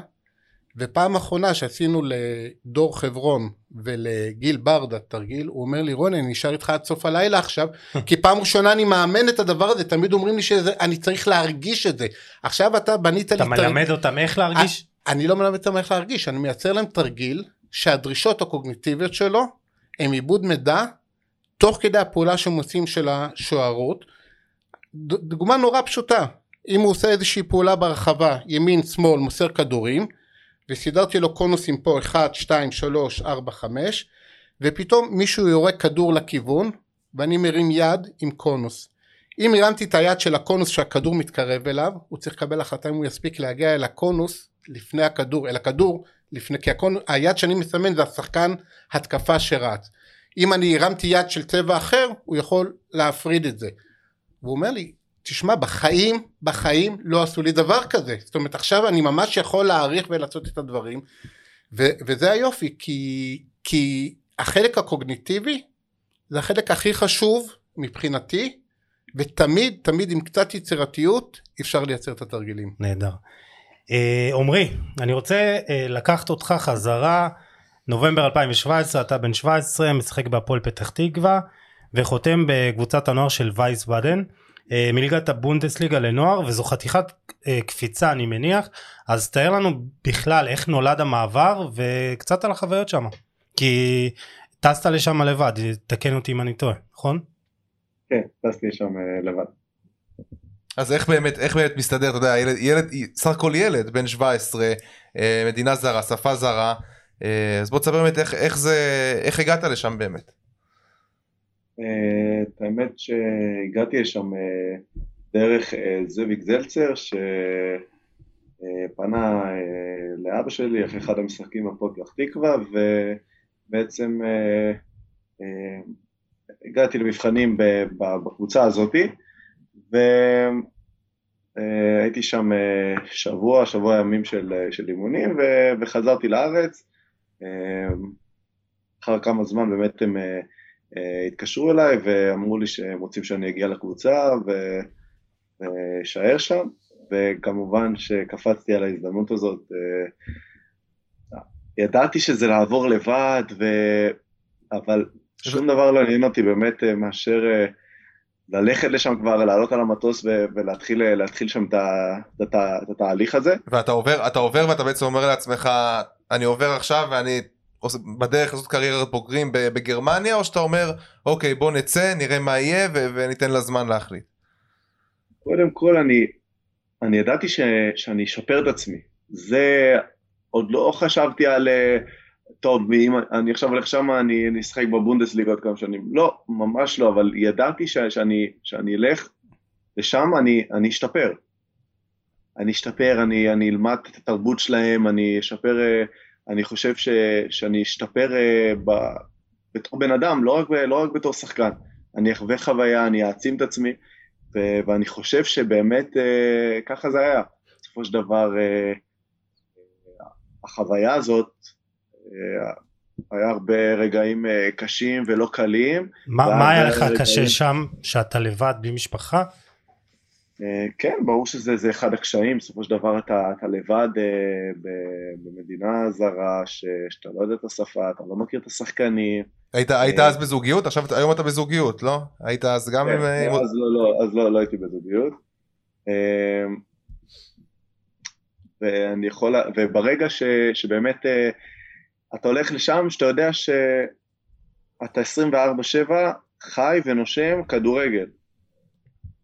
ופעם אחרונה שעשינו לדור חברון ולגיל ברדה תרגיל הוא אומר לי רוני אני נשאר איתך עד סוף הלילה עכשיו כי פעם ראשונה אני מאמן את הדבר הזה תמיד אומרים לי שאני צריך להרגיש את זה עכשיו אתה בנית אתה לי תרגיל מלמד אותם איך להרגיש? אני לא מלמד אותם איך להרגיש, אני מייצר להם תרגיל שהדרישות הקוגניטיביות שלו הם עיבוד מידע תוך כדי הפעולה שהם עושים של השוערות. דוגמה נורא פשוטה, אם הוא עושה איזושהי פעולה ברחבה, ימין שמאל מוסר כדורים וסידרתי לו קונוסים פה 1, 2, 3, 4, 5 ופתאום מישהו יורה כדור לכיוון ואני מרים יד עם קונוס. אם הרמתי את היד של הקונוס שהכדור מתקרב אליו, הוא צריך לקבל החלטה אם הוא יספיק להגיע אל הקונוס לפני הכדור, אל הכדור לפני, כי הקונ... היד שאני מסמן זה השחקן התקפה שרץ. אם אני הרמתי יד של צבע אחר, הוא יכול להפריד את זה. והוא אומר לי, תשמע, בחיים, בחיים לא עשו לי דבר כזה. זאת אומרת, עכשיו אני ממש יכול להעריך ולעשות את הדברים, ו- וזה היופי, כי, כי החלק הקוגניטיבי זה החלק הכי חשוב מבחינתי, ותמיד, תמיד עם קצת יצירתיות, אפשר לייצר את התרגילים. נהדר. אה, עמרי, אני רוצה אה, לקחת אותך חזרה, נובמבר 2017, אתה בן 17, משחק בהפועל פתח תקווה, וחותם בקבוצת הנוער של וייס באדן, אה, מליגת הבונדסליגה לנוער, וזו חתיכת קפיצה אני מניח, אז תאר לנו בכלל איך נולד המעבר, וקצת על החוויות שם. כי טסת לשם לבד, תקן אותי אם אני טועה, נכון? כן, טסתי שם לבד. אז איך באמת איך באמת מסתדר אתה יודע ילד ילד סך הכל ילד בן 17 אה, מדינה זרה שפה זרה אה, אז בוא תספר באמת איך, איך זה איך הגעת לשם באמת. אה, את האמת שהגעתי לשם דרך זאביק זלצר שפנה לאבא שלי אחרי אחד המשחקים בפועל פתח תקווה ובעצם הגעתי למבחנים בקבוצה הזאתי והייתי שם אה, שבוע, שבוע ימים של, אה, של אימונים וחזרתי לארץ. אה, אחר כמה זמן באמת הם התקשרו אליי ואמרו לי שהם רוצים שאני אגיע לקבוצה ואשאר שם, וכמובן שקפצתי על ההזדמנות הזאת. ידעתי שזה לעבור לבד, ו... אבל שום דבר לא עניין אותי באמת מאשר ללכת לשם כבר, לעלות על המטוס ולהתחיל שם את התהליך הזה. ואתה עובר, עובר ואתה בעצם אומר לעצמך, אני עובר עכשיו ואני בדרך לעשות קריירת בוגרים בגרמניה, או שאתה אומר, אוקיי בוא נצא, נראה מה יהיה וניתן לה זמן להחליט. קודם כל אני, אני ידעתי ש, שאני אשפר את עצמי. זה, עוד לא חשבתי על... Uh, טוב, ואם אני עכשיו הולך שם, אני, אשחק בבונדסליגה עוד כמה שנים. לא, ממש לא, אבל ידעתי ש, שאני, שאני אלך לשם, אני, אני אשתפר. אני אשתפר, אני, אני אלמד את התרבות שלהם, אני אשפר, אה, אני חושב ש, שאני אשתפר אה, ב, בתור בן אדם, לא רק, לא רק בתור שחקן. אני אחווה חוויה, אני אעצים את עצמי, ו, ואני חושב שבאמת אה, ככה זה היה. בסופו של דבר, החוויה הזאת, אה, היה הרבה רגעים אה, קשים ולא קלים. מה, מה היה לך רגעים... קשה שם, שאתה לבד בלי משפחה? אה, כן, ברור שזה אחד הקשיים, בסופו של דבר אתה, אתה לבד במדינה זרה, ש, שאתה לא יודע את השפה, אתה לא מכיר את השחקנים. היית, היית אז בזוגיות? עכשיו היום אתה בזוגיות, לא? היית אז גם כן, עם... אז, לא, לא, אז לא, לא הייתי בזוגיות. ואני יכול, וברגע ש, שבאמת אתה הולך לשם שאתה יודע שאתה 24-7 חי ונושם כדורגל.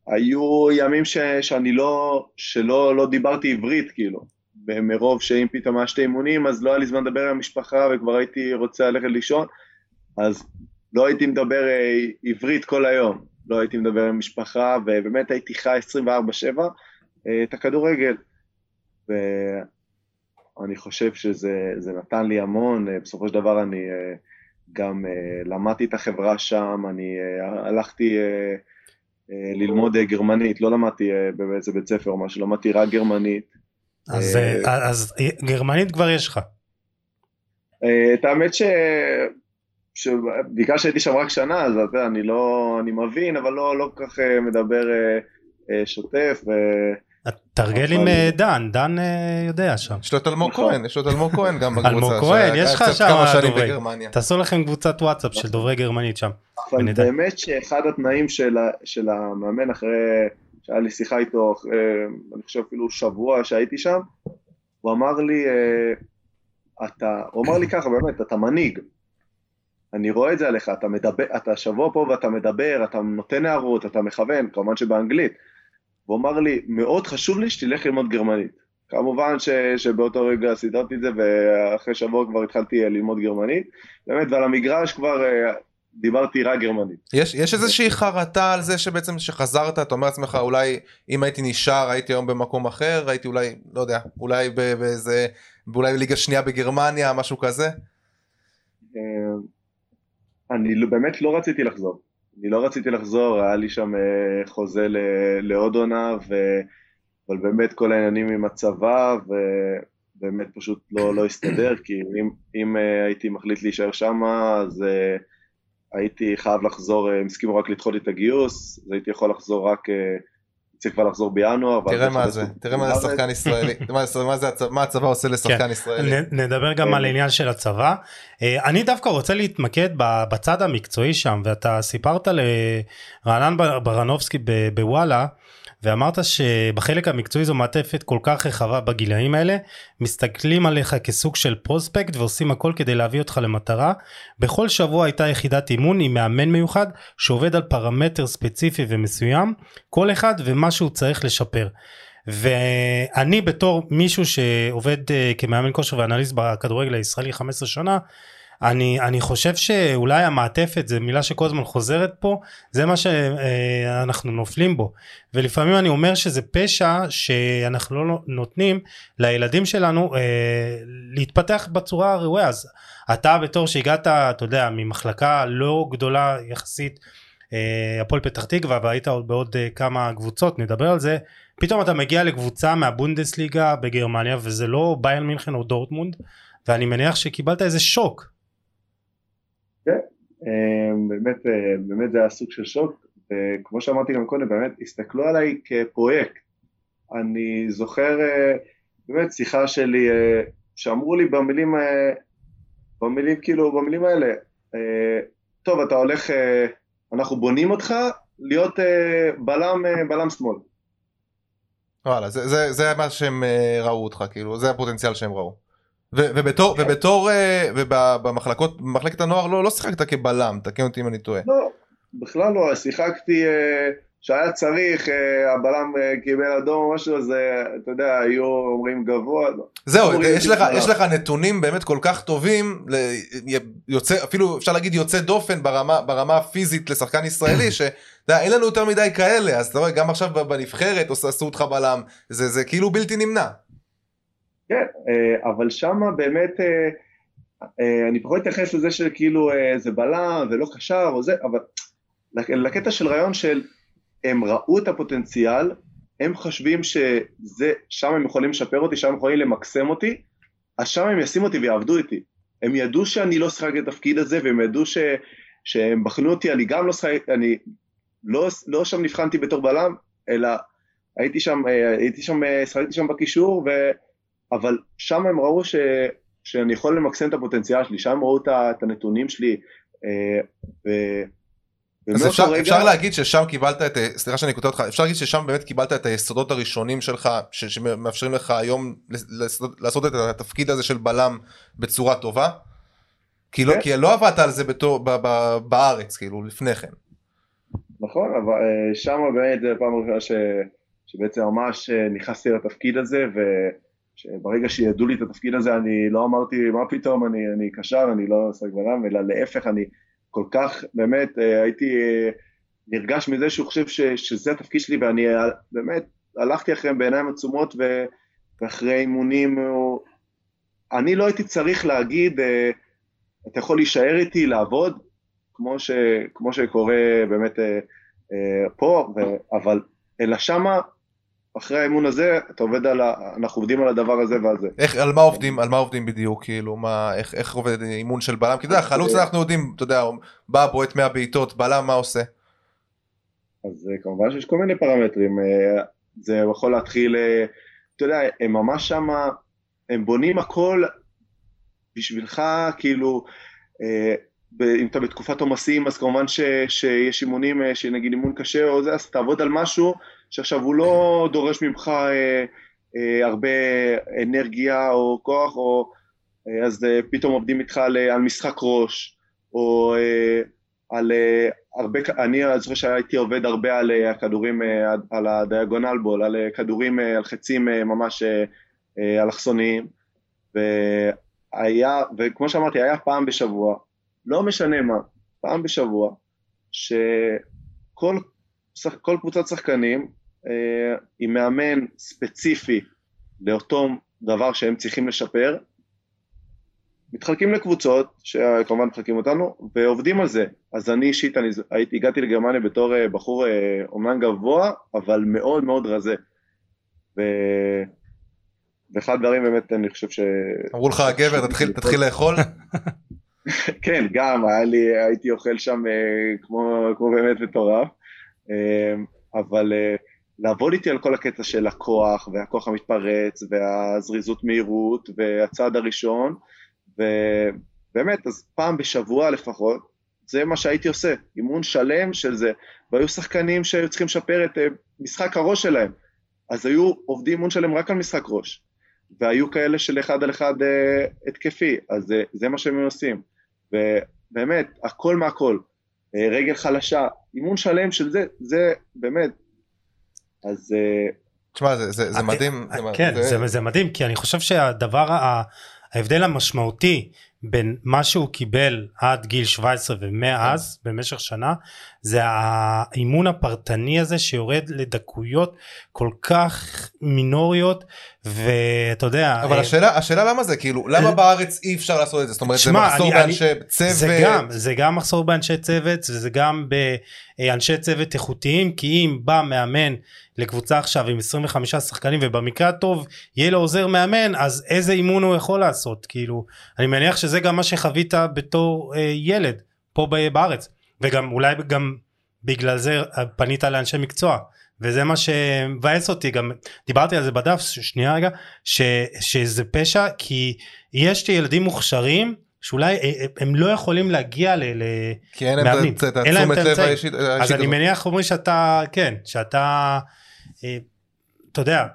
היו ימים ש, שאני לא, שלא לא דיברתי עברית כאילו, ומרוב שאם פתאום היה שתי אימונים אז לא היה לי זמן לדבר עם המשפחה וכבר הייתי רוצה ללכת לישון, אז לא הייתי מדבר אה, עברית כל היום, לא הייתי מדבר עם משפחה ובאמת הייתי חי 24-7 אה, את הכדורגל. אני חושב שזה נתן לי המון, אה, בסופו של דבר אני גם למדתי את החברה שם, אני הלכתי ללמוד גרמנית, לא למדתי באיזה בית ספר או משהו, למדתי רק גרמנית. אז, אז גרמנית כבר יש לך. את האמת ש... שבגלל שהייתי שם רק שנה, אז אתה יודע, אני לא, אני מבין, אבל לא, לא כל כך מדבר שוטף, ו... תרגל עם אה, דן, דן אה, יודע שם. יש לו את אלמוג. כהן, יש לו את אלמוג כהן גם בקבוצה. אלמוג כהן, יש לך שם דוברי. תעשו לכם קבוצת וואטסאפ של דוברי גרמנית שם. אבל באמת שאחד התנאים של המאמן אחרי שהיה לי שיחה איתו, אני חושב אפילו שבוע שהייתי שם, הוא אמר לי, אה, אתה, הוא אמר לי ככה באמת, אתה מנהיג. אני רואה את זה עליך, אתה מדבר, אתה שבוע פה ואתה מדבר, אתה נותן הערות, אתה מכוון, כמובן שבאנגלית. והוא אמר לי, מאוד חשוב לי שתלך ללמוד גרמנית. כמובן ש, שבאותו רגע סידרתי את זה, ואחרי שבוע כבר התחלתי אה, ללמוד גרמנית. באמת, ועל המגרש כבר אה, דיברתי רק גרמנית. יש, יש איזושהי חרטה על זה שבעצם שחזרת, אתה אומר לעצמך, אולי אם הייתי נשאר, הייתי היום במקום אחר, הייתי אולי, לא יודע, אולי באיזה, אולי בליגה שנייה בגרמניה, משהו כזה? אה, אני לא- באמת לא רציתי לחזור. אני לא רציתי לחזור, היה לי שם אה, חוזה לעוד עונה, ו... אבל באמת כל העניינים עם הצבא, ובאמת פשוט לא, לא הסתדר, כי אם, אם אה, הייתי מחליט להישאר שם, אז הייתי חייב לחזור, הם הסכימו רק לדחות את הגיוס, אז הייתי יכול לחזור רק צריך כבר לחזור בינואר. תראה מה זה, תראה מה זה שחקן ישראלי, מה הצבא עושה לשחקן כן. ישראלי. נדבר גם על העניין של הצבא. אה, אני דווקא רוצה להתמקד בצד המקצועי שם, ואתה סיפרת לרענן ברנובסקי בוואלה, ואמרת שבחלק המקצועי זו מעטפת כל כך רחבה בגילאים האלה, מסתכלים עליך כסוג של פרוספקט ועושים הכל כדי להביא אותך למטרה. בכל שבוע הייתה יחידת אימון עם מאמן מיוחד שעובד על פרמטר ספציפי ומסוים, כל אחד ומה שהוא צריך לשפר. ואני בתור מישהו שעובד אה, כמאמן כושר ואנליסט בכדורגל הישראלי 15 שנה, אני, אני חושב שאולי המעטפת זה מילה שכל הזמן חוזרת פה זה מה שאנחנו נופלים בו. ולפעמים אני אומר שזה פשע שאנחנו לא נותנים לילדים שלנו אה, להתפתח בצורה הראויה. אז אתה בתור שהגעת אתה יודע ממחלקה לא גדולה יחסית אה, הפועל פתח תקווה והיית עוד בעוד אה, כמה קבוצות נדבר על זה פתאום אתה מגיע לקבוצה מהבונדסליגה בגרמניה וזה לא ביירן מינכן או דורטמונד ואני מניח שקיבלת איזה שוק כן, אמ, באמת, אה, באמת זה היה סוג של שוק, וכמו שאמרתי גם קודם, באמת הסתכלו עליי כפרויקט. אני זוכר אה, באמת שיחה שלי, אה, שאמרו לי במילים, במילים כאילו, במילים האלה, טוב, אתה הולך, אנחנו בונים אותך להיות בלם, בלם שמאל. וואלה, זה, זה, זה מה שהם ראו אותך, כאילו, זה הפוטנציאל שהם ראו. ובתור. ובתור, אה, ובמחלקות, במחלקת הנוער לא, לא שיחקת כבלם, תקן אותי אם אני טועה. לא, בכלל לא, שיחקתי, אה, שהיה צריך, אה, הבלם קיבל אדום או משהו, אז אתה יודע, היו אומרים גבוה. לא. זהו, יש לך, יש לך נתונים באמת כל כך טובים, יוצא, אפילו אפשר להגיד יוצא דופן ברמה, ברמה הפיזית לשחקן ישראלי, יודע, אין לנו יותר מדי כאלה, אז אתה רואה, גם עכשיו בנבחרת עשו אותך בלם, זה, זה כאילו בלתי נמנע. כן, אה, אבל שמה באמת, אה, אה, אני פחות אתייחס לזה שכאילו זה בלם ולא קשר או זה, אבל לקטע של רעיון של הם ראו את הפוטנציאל, הם חושבים שזה, שם הם יכולים לשפר אותי, שם הם יכולים למקסם אותי, אז שם הם ישימו אותי ויעבדו איתי. הם ידעו שאני לא שחק את התפקיד הזה, והם ידעו ש, שהם בחנו אותי, אני גם לא שחק, אני לא, לא שם נבחנתי בתור בלם, אלא הייתי שם, הייתי שם, שחקתי שם בקישור, ו... אבל שם הם ראו ש, שאני יכול למקסם את הפוטנציאל שלי, שם הם ראו את הנתונים שלי. אה, ו... אז אפשר, רגע... אפשר להגיד ששם קיבלת את, סליחה שאני קוטע אותך, אפשר להגיד ששם באמת קיבלת את היסודות הראשונים שלך, ש, שמאפשרים לך היום לעשות, לעשות את התפקיד הזה של בלם בצורה טובה? כי, לא, כן. כי לא עבדת על זה בתור, ב, ב, בארץ, כאילו, לפני כן. נכון, אבל אה, שם באמת זה פעם ראשונה ש, שבעצם ממש אה, נכנסתי לתפקיד הזה, ו... שברגע שידעו לי את התפקיד הזה אני לא אמרתי מה פתאום אני, אני קשר, אני לא עוסק בלם, אלא להפך אני כל כך באמת אה, הייתי אה, נרגש מזה שהוא חושב ש, שזה התפקיד שלי ואני אה, באמת הלכתי אחריהם בעיניים עצומות ו, ואחרי אימונים אני לא הייתי צריך להגיד אתה יכול להישאר איתי לעבוד כמו, ש, כמו שקורה באמת פה, ו, אבל אלא שמה אחרי האימון הזה אתה עובד על ה... אנחנו עובדים על הדבר הזה ועל זה. איך, על מה עובדים, על מה עובדים בדיוק, כאילו, מה, איך, איך עובד אימון של בלם? כי אתה יודע, חלוץ אנחנו יודעים, אתה יודע, בא בועט 100 בעיטות, בלם מה עושה? אז אה, כמובן שיש כל מיני פרמטרים, אה, זה יכול להתחיל, אה, אתה יודע, הם ממש שמה, הם בונים הכל בשבילך, כאילו, אם אתה בתקופת עומסים אז כמובן ש, שיש אימונים, שנגיד אימון קשה או זה, אז תעבוד על משהו שעכשיו הוא לא דורש ממך אה, אה, הרבה אנרגיה או כוח, או אה, אז אה, פתאום עובדים איתך על, על משחק ראש, או אה, על אה, הרבה, אני זוכר שהייתי עובד הרבה על אה, הכדורים, אה, על הדיאגונל בול, על אה, כדורים, אה, על חצים אה, ממש אה, אה, אלכסוניים, והיה, וכמו שאמרתי, היה פעם בשבוע, לא משנה מה, פעם בשבוע, שכל כל קבוצת שחקנים אה, עם מאמן ספציפי לאותו דבר שהם צריכים לשפר, מתחלקים לקבוצות, שכמובן מחלקים אותנו, ועובדים על זה. אז אני אישית, אני הייתי, הגעתי לגרמניה בתור אה, בחור אה, אומנם גבוה, אבל מאוד מאוד רזה. ו... ואחד הדברים באמת, אני חושב ש... אמרו לך, גבר, תתחיל, תתחיל לאכול? כן, גם, היה לי, הייתי אוכל שם אה, כמו, כמו באמת מטורף. אה, אבל אה, לעבוד איתי על כל הקטע של הכוח, והכוח המתפרץ, והזריזות מהירות, והצעד הראשון, ובאמת, אז פעם בשבוע לפחות, זה מה שהייתי עושה, אימון שלם של זה, והיו שחקנים שהיו צריכים לשפר את משחק הראש שלהם, אז היו עובדים אימון שלם רק על משחק ראש, והיו כאלה של אחד על אחד אה, התקפי, אז זה, זה מה שהם עושים, ובאמת, הכל מהכל, אה, רגל חלשה, אימון שלם של זה, זה באמת, אז... אה, תשמע, זה, זה, זה מדהים. כן, זה... זה, זה מדהים, כי אני חושב שהדבר, ההבדל המשמעותי בין מה שהוא קיבל עד גיל 17 ומאז במשך שנה זה האימון הפרטני הזה שיורד לדקויות כל כך מינוריות ואתה יודע אבל אה, השאלה השאלה למה זה? כאילו למה בארץ אי אפשר לעשות את זה? זאת אומרת שמה, זה מחסור אני, באנשי אני, צוות. זה גם זה גם מחסור באנשי צוות וזה גם באנשי צוות איכותיים כי אם בא מאמן לקבוצה עכשיו עם 25 שחקנים ובמקרה הטוב יהיה לו עוזר מאמן אז איזה אימון הוא יכול לעשות? כאילו אני מניח שזה גם מה שחווית בתור אה, ילד פה בארץ. וגם אולי גם בגלל זה פנית לאנשי מקצוע. וזה מה שמבאס אותי גם. דיברתי על זה בדף שנייה רגע ש, שזה פשע כי יש ילדים מוכשרים שאולי אה, אה, הם לא יכולים להגיע ל... כי אין להם את התשומת לב האישית. אז אני מניח אומרים שאתה כן שאתה אה, אתה יודע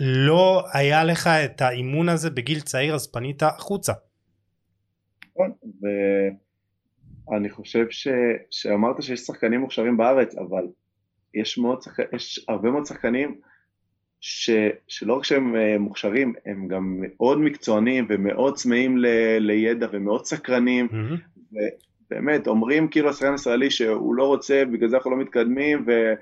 לא היה לך את האימון הזה בגיל צעיר אז פנית החוצה. נכון, ואני חושב ש... שאמרת שיש שחקנים מוכשרים בארץ אבל יש, מאוד שח... יש הרבה מאוד שחקנים ש... שלא רק שהם אה, מוכשרים, הם גם מאוד מקצוענים ומאוד צמאים ל... לידע ומאוד סקרנים, mm-hmm. ובאמת אומרים כאילו השחקן הישראלי שהוא לא רוצה, בגלל זה אנחנו לא מתקדמים, ו...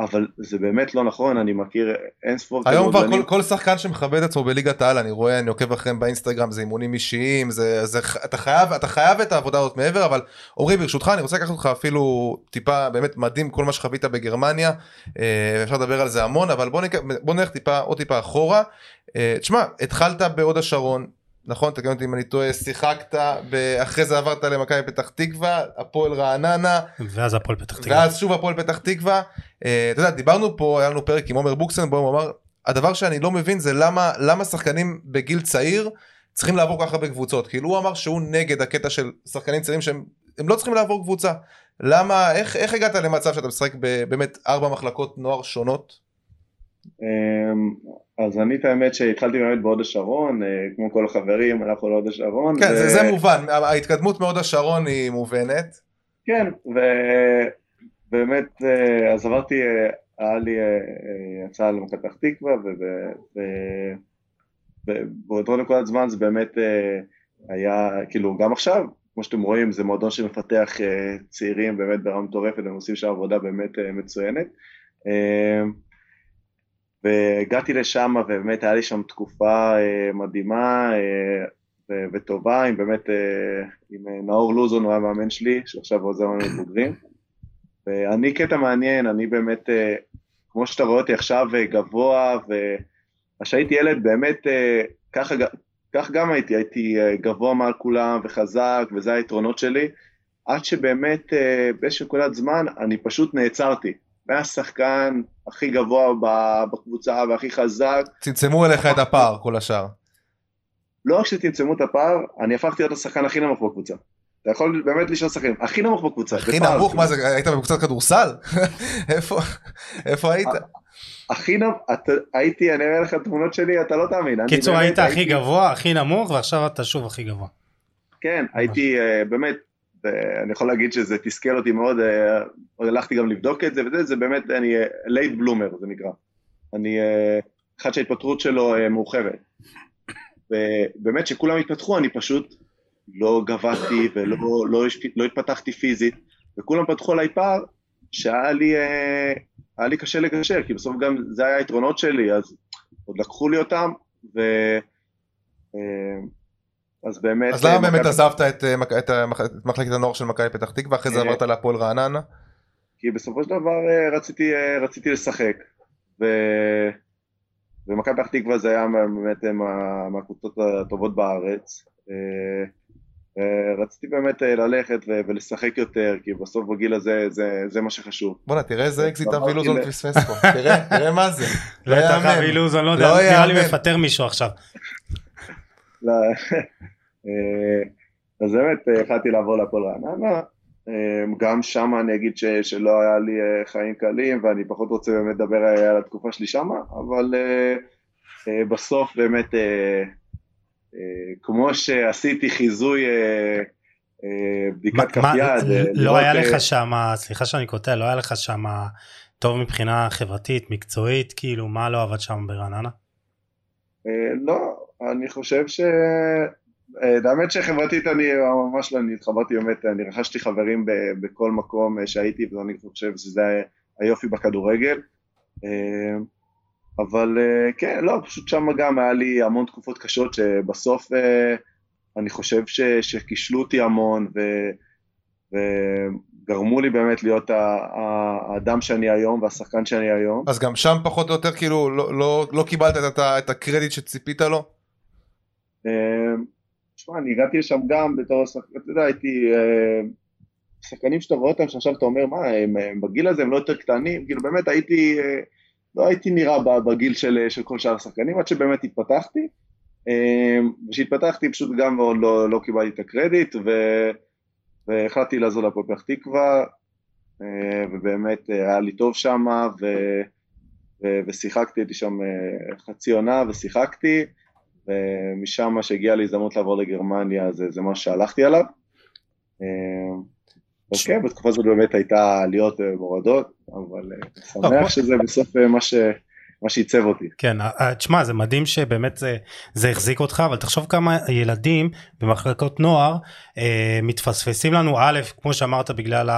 אבל זה באמת לא נכון, אני מכיר אין ספור היום כבר כל, כל שחקן שמכבד עצמו בליגת העל, אני רואה, אני עוקב אחריהם באינסטגרם, זה אימונים אישיים, זה, זה, אתה חייב, אתה חייב את העבודה הזאת מעבר, אבל עמרי ברשותך, אני רוצה לקחת אותך אפילו טיפה, באמת מדהים כל מה שחווית בגרמניה, אה, אפשר לדבר על זה המון, אבל בוא, נלך טיפה, עוד טיפה אחורה. אה, תשמע, התחלת בהוד השרון, נכון? תקן אותי אם אני טועה, שיחקת, אחרי זה עברת למכבי פתח תקווה, הפועל רעננה. ואז הפועל פתח תקווה. ואז שוב הפועל פתח תקווה. אה, אתה יודע, דיברנו פה, היה לנו פרק עם עומר בוקסנבוים, הוא אמר, הדבר שאני לא מבין זה למה, למה שחקנים בגיל צעיר צריכים לעבור ככה בקבוצות. כאילו הוא אמר שהוא נגד הקטע של שחקנים צעירים שהם לא צריכים לעבור קבוצה. למה, איך, איך הגעת למצב שאתה משחק באמת ארבע מחלקות נוער שונות? אז אני את האמת שהתחלתי באמת בהוד השרון, אה, כמו כל החברים, הלכנו להוד השרון. כן, ו... זה, זה מובן, ההתקדמות מהוד השרון היא מובנת. כן, ובאמת, אה, אז עברתי, אה, היה לי הצעה למפתח תקווה, ובאותו נקודת זמן זה באמת היה, כאילו, גם עכשיו, כמו שאתם רואים, זה מועדון שמפתח צעירים באמת ברמה מטורפת, הם עושים שם עבודה באמת מצוינת. והגעתי לשם ובאמת היה לי שם תקופה אה, מדהימה אה, וטובה, עם באמת, אה, עם נאור לוזון, הוא היה מאמן שלי, שעכשיו עוזר לנו בוגרים. ואני קטע מעניין, אני באמת, כמו שאתה רואה אותי עכשיו גבוה, וכשהייתי ילד באמת, ככה, כך גם הייתי, הייתי גבוה מעל כולם וחזק, וזה היתרונות שלי, עד שבאמת באיזושהי נקודת זמן אני פשוט נעצרתי. מהשחקן הכי גבוה בקבוצה והכי חזק. צמצמו אליך את הפער כל השאר. לא רק שצמצמו את הפער, אני הפכתי להיות השחקן הכי נמוך בקבוצה. אתה יכול באמת לשאול שחקנים, הכי נמוך בקבוצה. הכי נמוך? מה זה, היית בקבוצת כדורסל? איפה, איפה היית? הכי נמוך, הייתי, אני אראה לך תמונות שלי, אתה לא תאמין. קיצור, היית הכי גבוה, הכי נמוך, ועכשיו אתה שוב הכי גבוה. כן, הייתי אה, באמת ואני יכול להגיד שזה תסכל אותי מאוד, אה, הלכתי גם לבדוק את זה וזה, זה באמת, אני late bloomer זה נקרא. אני אה, אחד שההתפתחות שלו אה, מאוחרת. ובאמת שכולם התפתחו אני פשוט לא גבהתי ולא לא, לא התפתחתי פיזית, וכולם פתחו עליי פער שהיה לי, היה לי קשה לגשר, כי בסוף גם זה היה היתרונות שלי, אז עוד לקחו לי אותם, ו... אז באמת... אז למה אה, באמת עזבת את, אה, את המח- את מחלקת הנוער של מכבי פתח תקווה, אחרי זה אה, עברת להפועל רעננה? כי בסופו של דבר אה, רציתי, אה, רציתי לשחק. ו... ומכבי פתח תקווה זה היה באמת אה, מה- מהקבוצות הטובות בארץ. אה, אה, רציתי באמת אה, ללכת ולשחק יותר, כי בסוף בגיל הזה זה, זה מה שחשוב. בואנה תראה איזה אקזיט אבי לוזון פספס פה, תראה, תראה מה זה, לא יאמן. לא יודע, לא נראה לי יאמן. מפטר מישהו עכשיו. לא, אה, אז באמת אה, החלטתי לעבור להפועל רעננה, אה, גם שם אני אגיד ש, שלא היה לי חיים קלים ואני פחות רוצה באמת לדבר על התקופה שלי שם, אבל בסוף באמת כמו שעשיתי חיזוי בדיקת כף יד, לא היה לך שם, סליחה שאני קוטע, לא היה לך שם טוב מבחינה חברתית, מקצועית, כאילו, מה לא עבד שם ברעננה? לא, אני חושב ש... אה, האמת שחברתית אני ממש לא, אני התחברתי באמת, אני רכשתי חברים ב- בכל מקום אה, שהייתי ואני חושב שזה היופי בכדורגל. אה, אבל כן, לא, פשוט שם גם היה לי המון תקופות קשות שבסוף אני חושב ש- שכישלו אותי המון ו- וגרמו לי באמת להיות האדם שאני היום והשחקן שאני היום. אז גם שם פחות או יותר כאילו לא- לא לא קיבלת את את הקרדיט שציפית לו? אה, תשמע, אני הגעתי לשם גם בתור שחקן, אתה יודע, הייתי אה, שחקנים שאתה רואה אותם שעכשיו אתה אומר, מה, הם, בגיל הזה הם לא יותר קטנים, כאילו באמת הייתי, אה, לא הייתי נראה בגיל של, של כל שאר השחקנים, עד שבאמת התפתחתי, אה, וכשהתפתחתי פשוט גם מאוד לא, לא קיבלתי את הקרדיט, ו, והחלטתי לעזור להפועל פתח תקווה, אה, ובאמת אה, היה לי טוב שם, ו, ו, ושיחקתי, הייתי שם אה, חצי עונה ושיחקתי, ומשם שהגיעה לי הזדמנות לעבור לגרמניה זה, זה מה שהלכתי עליו. אה, אז כן, בתקופה הזאת באמת הייתה עליות ומורדות, אבל אה, לא, שמח שזה בסוף אה, מה, ש, מה שעיצב אותי. כן, אה, אה, תשמע, זה מדהים שבאמת זה, זה החזיק אותך, אבל תחשוב כמה ילדים במחלקות נוער אה, מתפספסים לנו, א', כמו שאמרת, בגלל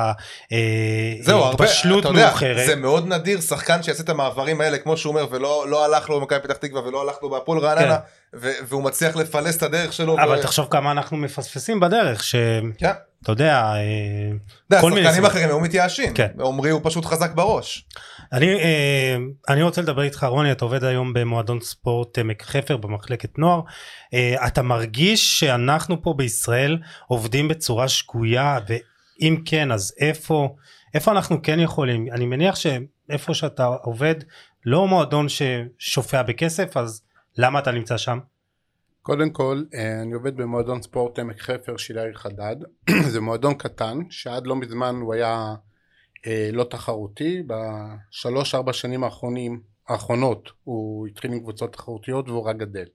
ההתבשלות יודע, מאוחרת. זה מאוד נדיר שחקן שיעשה את המעברים האלה כמו שהוא אומר ולא לא הלך לו במכבי פתח תקווה ולא הלך לו בהפועל רעננה ו- והוא מצליח לפלס את הדרך שלו. אבל ו- תחשוב כמה אנחנו מפספסים בדרך, שאתה כן. יודע, אה, כל מיני שחקנים. אחרים היו מתייאשים. כן. עמרי הוא פשוט חזק בראש. אני, אה, אני רוצה לדבר איתך רוני אתה עובד היום במועדון ספורט עמק חפר במחלקת נוער אה, אתה מרגיש שאנחנו פה בישראל עובדים בצורה שגויה ואם כן אז איפה איפה אנחנו כן יכולים אני מניח שאיפה שאתה עובד לא מועדון ששופע בכסף אז למה אתה נמצא שם קודם כל, אה, אני עובד במועדון ספורט עמק חפר של יאיר חדד. זה מועדון קטן, שעד לא מזמן הוא היה אה, לא תחרותי. בשלוש ארבע שנים האחרונים, האחרונות הוא התחיל עם קבוצות תחרותיות והוא רק גדל.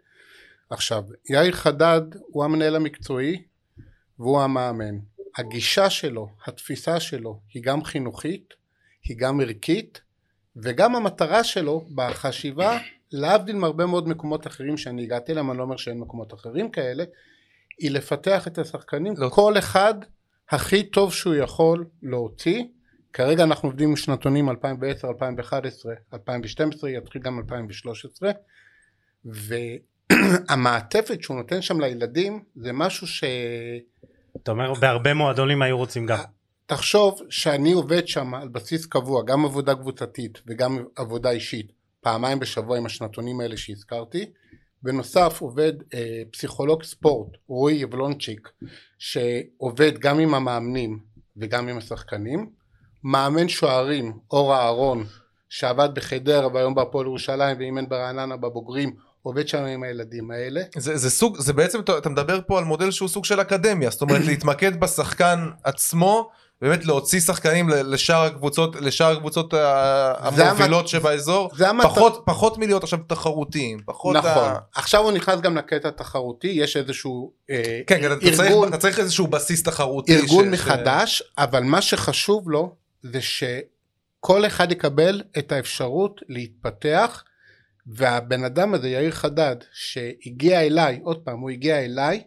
עכשיו, יאיר חדד הוא המנהל המקצועי והוא המאמן. הגישה שלו, התפיסה שלו, היא גם חינוכית, היא גם ערכית, וגם המטרה שלו בחשיבה להבדיל מהרבה מאוד מקומות אחרים שאני הגעתי אליהם, אני לא אומר שאין מקומות אחרים כאלה, היא לפתח את השחקנים, לא. כל אחד הכי טוב שהוא יכול להוציא. כרגע אנחנו עובדים עם שנתונים 2010, 2011, 2012, יתחיל גם 2013, והמעטפת שהוא נותן שם לילדים זה משהו ש... אתה אומר בהרבה מועדונים היו רוצים גם תחשוב שאני עובד שם על בסיס קבוע, גם עבודה קבוצתית וגם עבודה אישית, פעמיים בשבוע עם השנתונים האלה שהזכרתי. בנוסף עובד אה, פסיכולוג ספורט, רועי יבלונצ'יק, שעובד גם עם המאמנים וגם עם השחקנים. מאמן שוערים, אור אהרון, שעבד בחדרה והיום בהפועל ירושלים ואימן ברעננה בבוגרים, עובד שם עם הילדים האלה. זה, זה סוג זה בעצם אתה מדבר פה על מודל שהוא סוג של אקדמיה זאת אומרת להתמקד בשחקן עצמו באמת להוציא שחקנים לשאר הקבוצות לשאר הקבוצות המובילות שבאזור זה המטרה. פחות פחות מלהיות עכשיו תחרותיים פחות נכון. ה... עכשיו הוא נכנס גם לקטע התחרותי, יש איזשהו אה, כן, כן, אתה, צריך, ארגון, אתה צריך איזשהו בסיס תחרותי ארגון ש- מחדש, אבל מה שחשוב לו זה שכל אחד יקבל את האפשרות להתפתח, והבן אדם הזה, יאיר חדד, שהגיע אליי, עוד פעם, הוא הגיע אליי,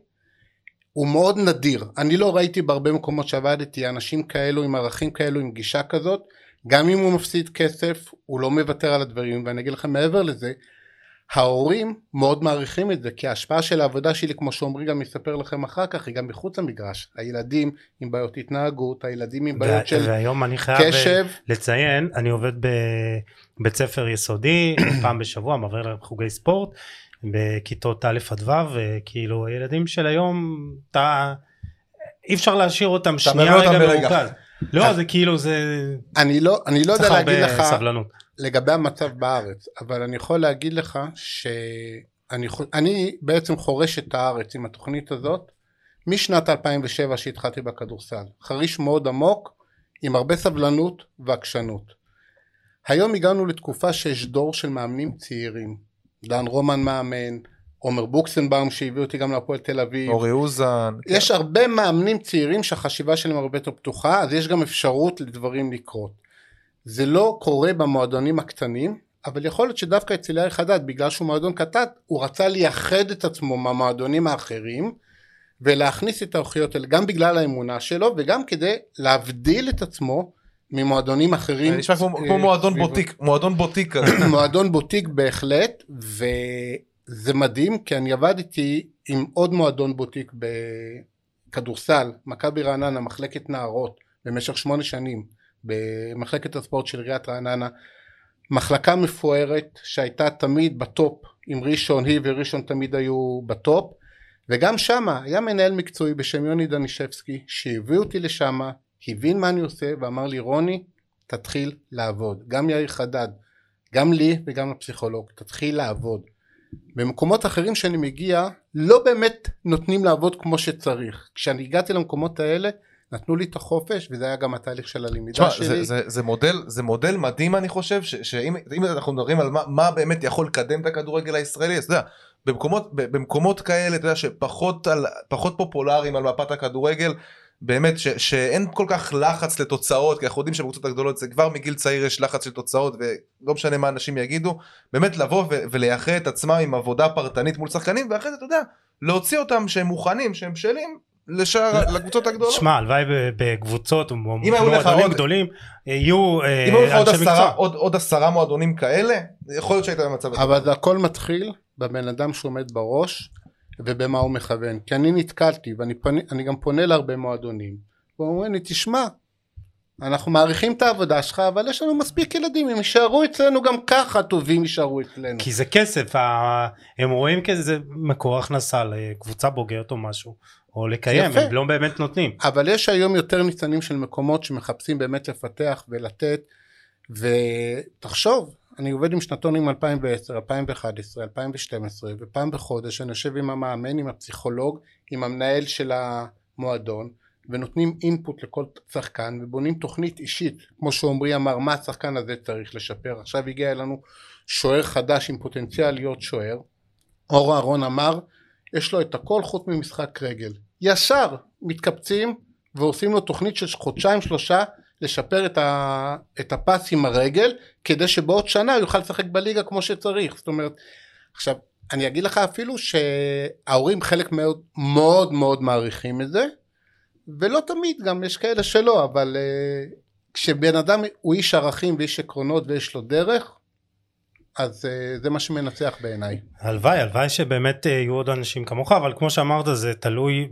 הוא מאוד נדיר. אני לא ראיתי בהרבה מקומות שעבדתי אנשים כאלו עם ערכים כאלו, עם גישה כזאת. גם אם הוא מפסיד כסף, הוא לא מוותר על הדברים, ואני אגיד לכם מעבר לזה, ההורים מאוד מעריכים את זה כי ההשפעה של העבודה שלי כמו שעמרי גם יספר לכם אחר כך היא גם מחוץ למגרש הילדים עם בעיות התנהגות הילדים עם בעיות של והיום אני חייב קשב לציין אני עובד בבית ספר יסודי פעם בשבוע מעבר לחוגי ספורט בכיתות א' עד ו' וכאילו הילדים של היום אתה אי אפשר להשאיר אותם שנייה רגע. מרוכז. לא זה כאילו זה אני לא אני לא יודע צריך להגיד הרבה לך סבלנות. לגבי המצב בארץ אבל אני יכול להגיד לך שאני אני בעצם חורש את הארץ עם התוכנית הזאת משנת 2007 שהתחלתי בכדורסל. חריש מאוד עמוק עם הרבה סבלנות ועקשנות. היום הגענו לתקופה שיש דור של מאמנים צעירים. דן רומן מאמן עומר בוקסנבאום שהביא אותי גם להפועל תל אביב. אורי אוזן. יש הרבה מאמנים צעירים שהחשיבה שלהם הרבה יותר פתוחה אז יש גם אפשרות לדברים לקרות זה לא קורה במועדונים הקטנים אבל יכול להיות שדווקא אצל יאיר חדד בגלל שהוא מועדון קטן הוא רצה לייחד את עצמו מהמועדונים האחרים ולהכניס את האיכויות האלה גם בגלל האמונה שלו וגם כדי להבדיל את עצמו ממועדונים אחרים זה נשמע כמו אה, כמו מועדון. בוטיק, מועדון בוטיק כזה. מועדון בוטיק בהחלט וזה מדהים כי אני עבדתי עם עוד מועדון בוטיק בכדורסל מכבי רעננה מחלקת נערות במשך שמונה שנים במחלקת הספורט של עיריית רעננה מחלקה מפוארת שהייתה תמיד בטופ עם ראשון היא וראשון תמיד היו בטופ וגם שמה היה מנהל מקצועי בשם יוני דנישבסקי שהביא אותי לשמה הבין מה אני עושה ואמר לי רוני תתחיל לעבוד. גם יאיר חדד גם לי וגם לפסיכולוג תתחיל לעבוד. במקומות אחרים שאני מגיע לא באמת נותנים לעבוד כמו שצריך. כשאני הגעתי למקומות האלה נתנו לי את החופש וזה היה גם התהליך של הלמידה תשמע, שלי. זה, זה, זה מודל זה מודל מדהים אני חושב ש- שאם אם אנחנו מדברים על מה, מה באמת יכול לקדם את הכדורגל הישראלי אז אתה יודע במקומות במקומות כאלה אתה יודע שפחות על פחות פופולריים על מפת הכדורגל באמת ש, שאין כל כך לחץ לתוצאות כי אנחנו יודעים שבקבוצות הגדולות זה כבר מגיל צעיר יש לחץ של תוצאות ולא משנה מה אנשים יגידו באמת לבוא ו- ולייחד את עצמם עם עבודה פרטנית מול שחקנים ואחרי זה אתה יודע להוציא אותם שהם מוכנים שהם בשלים לשאר לקבוצות הגדולות. שמע הלוואי בקבוצות אם היו לך מועדונים גדולים יהיו אה, אם היו לך עוד אנשי עשרה, מקצוע. עוד, עוד עשרה מועדונים כאלה, יכול להיות שהיית במצב הזה. אבל הכל מתחיל בבן אדם שעומד בראש ובמה הוא מכוון כי אני נתקלתי ואני פני, אני גם פונה להרבה מועדונים ואומרים לי תשמע אנחנו מעריכים את העבודה שלך אבל יש לנו מספיק ילדים הם יישארו אצלנו גם ככה טובים יישארו אצלנו כי זה כסף הם רואים כזה מקור הכנסה לקבוצה בוגרת או משהו או לקיים יפה. הם לא באמת נותנים. אבל יש היום יותר ניצנים של מקומות שמחפשים באמת לפתח ולתת ותחשוב אני עובד עם שנתונים 2010, 2011, 2012 ופעם בחודש אני יושב עם המאמן, עם הפסיכולוג, עם המנהל של המועדון ונותנים אינפוט לכל שחקן ובונים תוכנית אישית כמו שעמרי אמר מה השחקן הזה צריך לשפר עכשיו הגיע אלינו שוער חדש עם פוטנציאל להיות שוער אור אהרון אמר יש לו את הכל חוץ ממשחק רגל. ישר מתקבצים ועושים לו תוכנית של חודשיים שלושה לשפר את, ה, את הפס עם הרגל כדי שבעוד שנה הוא יוכל לשחק בליגה כמו שצריך. זאת אומרת עכשיו אני אגיד לך אפילו שההורים חלק מאוד מאוד מאוד מעריכים את זה ולא תמיד גם יש כאלה שלא אבל uh, כשבן אדם הוא איש ערכים ואיש עקרונות ויש לו דרך אז uh, זה מה שמנצח בעיניי. הלוואי הלוואי שבאמת אה, יהיו עוד אנשים כמוך אבל כמו שאמרת זה תלוי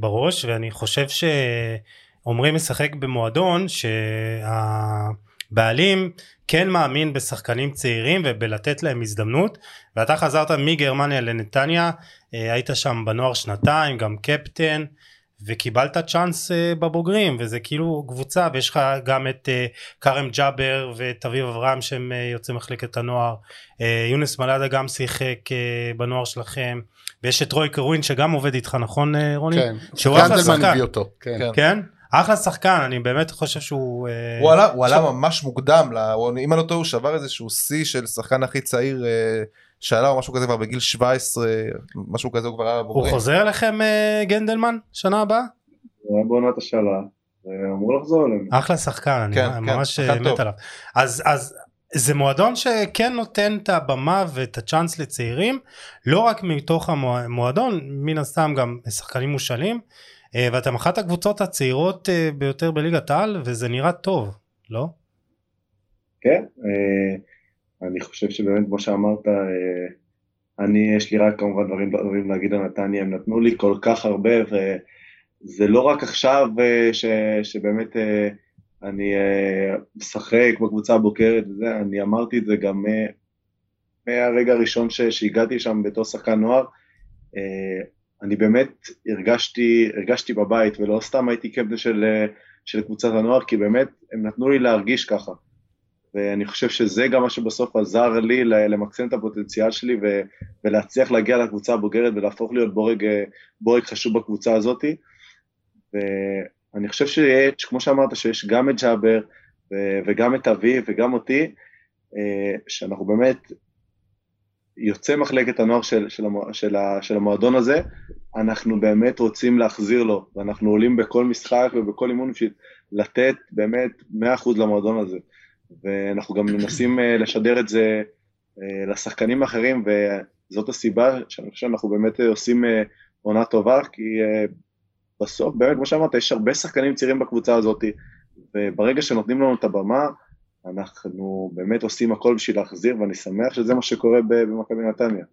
בראש ואני חושב שעומרי משחק במועדון שהבעלים כן מאמין בשחקנים צעירים ובלתת להם הזדמנות ואתה חזרת מגרמניה לנתניה אה, היית שם בנוער שנתיים גם קפטן וקיבלת צ'אנס אה, בבוגרים וזה כאילו קבוצה ויש לך גם את אה, כרם ג'אבר ואת אביב אברהם שהם אה, יוצאי מחלקת הנוער יונס מלאדה גם שיחק בנוער שלכם ויש את רוי קרווין שגם עובד איתך נכון רוני? כן שהוא אחלה שחקן. הביא אותו כן. כן. כן? אחלה שחקן אני באמת חושב שהוא הוא עלה, הוא עלה ממש מוקדם, לה- הוא- אם אני לא טועה הוא שבר איזשהו שיא של שחקן הכי צעיר אה, שעלה או משהו כזה כבר בגיל 17, משהו כזה הוא כבר היה הוא בבוגרים. חוזר אליכם אה, גנדלמן שנה הבאה? הוא היה בעונת השאלה, ואמור לחזור אלינו. אחלה שחקן אני כן, ממש כן, אה, שחקן מת טוב. עליו אז אז זה מועדון שכן נותן את הבמה ואת הצ'אנס לצעירים לא רק מתוך המועדון מן הסתם גם שחקנים מושאלים אה, ואתם אחת הקבוצות הצעירות אה, ביותר בליגת העל וזה נראה טוב לא? כן, אה, אני חושב שבאמת כמו שאמרת, אה, אני, יש לי רק כמובן דברים דברים להגיד על נתניה, הם נתנו לי כל כך הרבה, וזה לא רק עכשיו אה, ש, שבאמת אה, אני משחק בקבוצה הבוקרת וזה, אני אמרתי את זה גם מהרגע הראשון ש, שהגעתי שם בתור שחקן נוער, אני באמת הרגשתי, הרגשתי בבית, ולא סתם הייתי קפטן של, של קבוצת הנוער, כי באמת הם נתנו לי להרגיש ככה. ואני חושב שזה גם מה שבסוף עזר לי למקסם את הפוטנציאל שלי ו, ולהצליח להגיע לקבוצה הבוגרת ולהפוך להיות בורג, בורג חשוב בקבוצה הזאת. ואני חושב שיש, כמו שאמרת, שיש גם את ג'אבר וגם את אבי וגם אותי, אה, שאנחנו באמת יוצא מחלקת הנוער של, של, של, של המועדון הזה, אנחנו באמת רוצים להחזיר לו, ואנחנו עולים בכל משחק ובכל אימון בשביל לתת באמת 100% למועדון הזה. ואנחנו גם מנסים אה, לשדר את זה אה, לשחקנים האחרים, וזאת הסיבה שאני חושב שאנחנו באמת אה, עושים עונה טובה, כי בסוף, באמת, כמו שאמרת, יש הרבה שחקנים צעירים בקבוצה הזאת, וברגע שנותנים לנו את הבמה, אנחנו באמת עושים הכל בשביל להחזיר, ואני שמח שזה מה שקורה במכבי נתניה.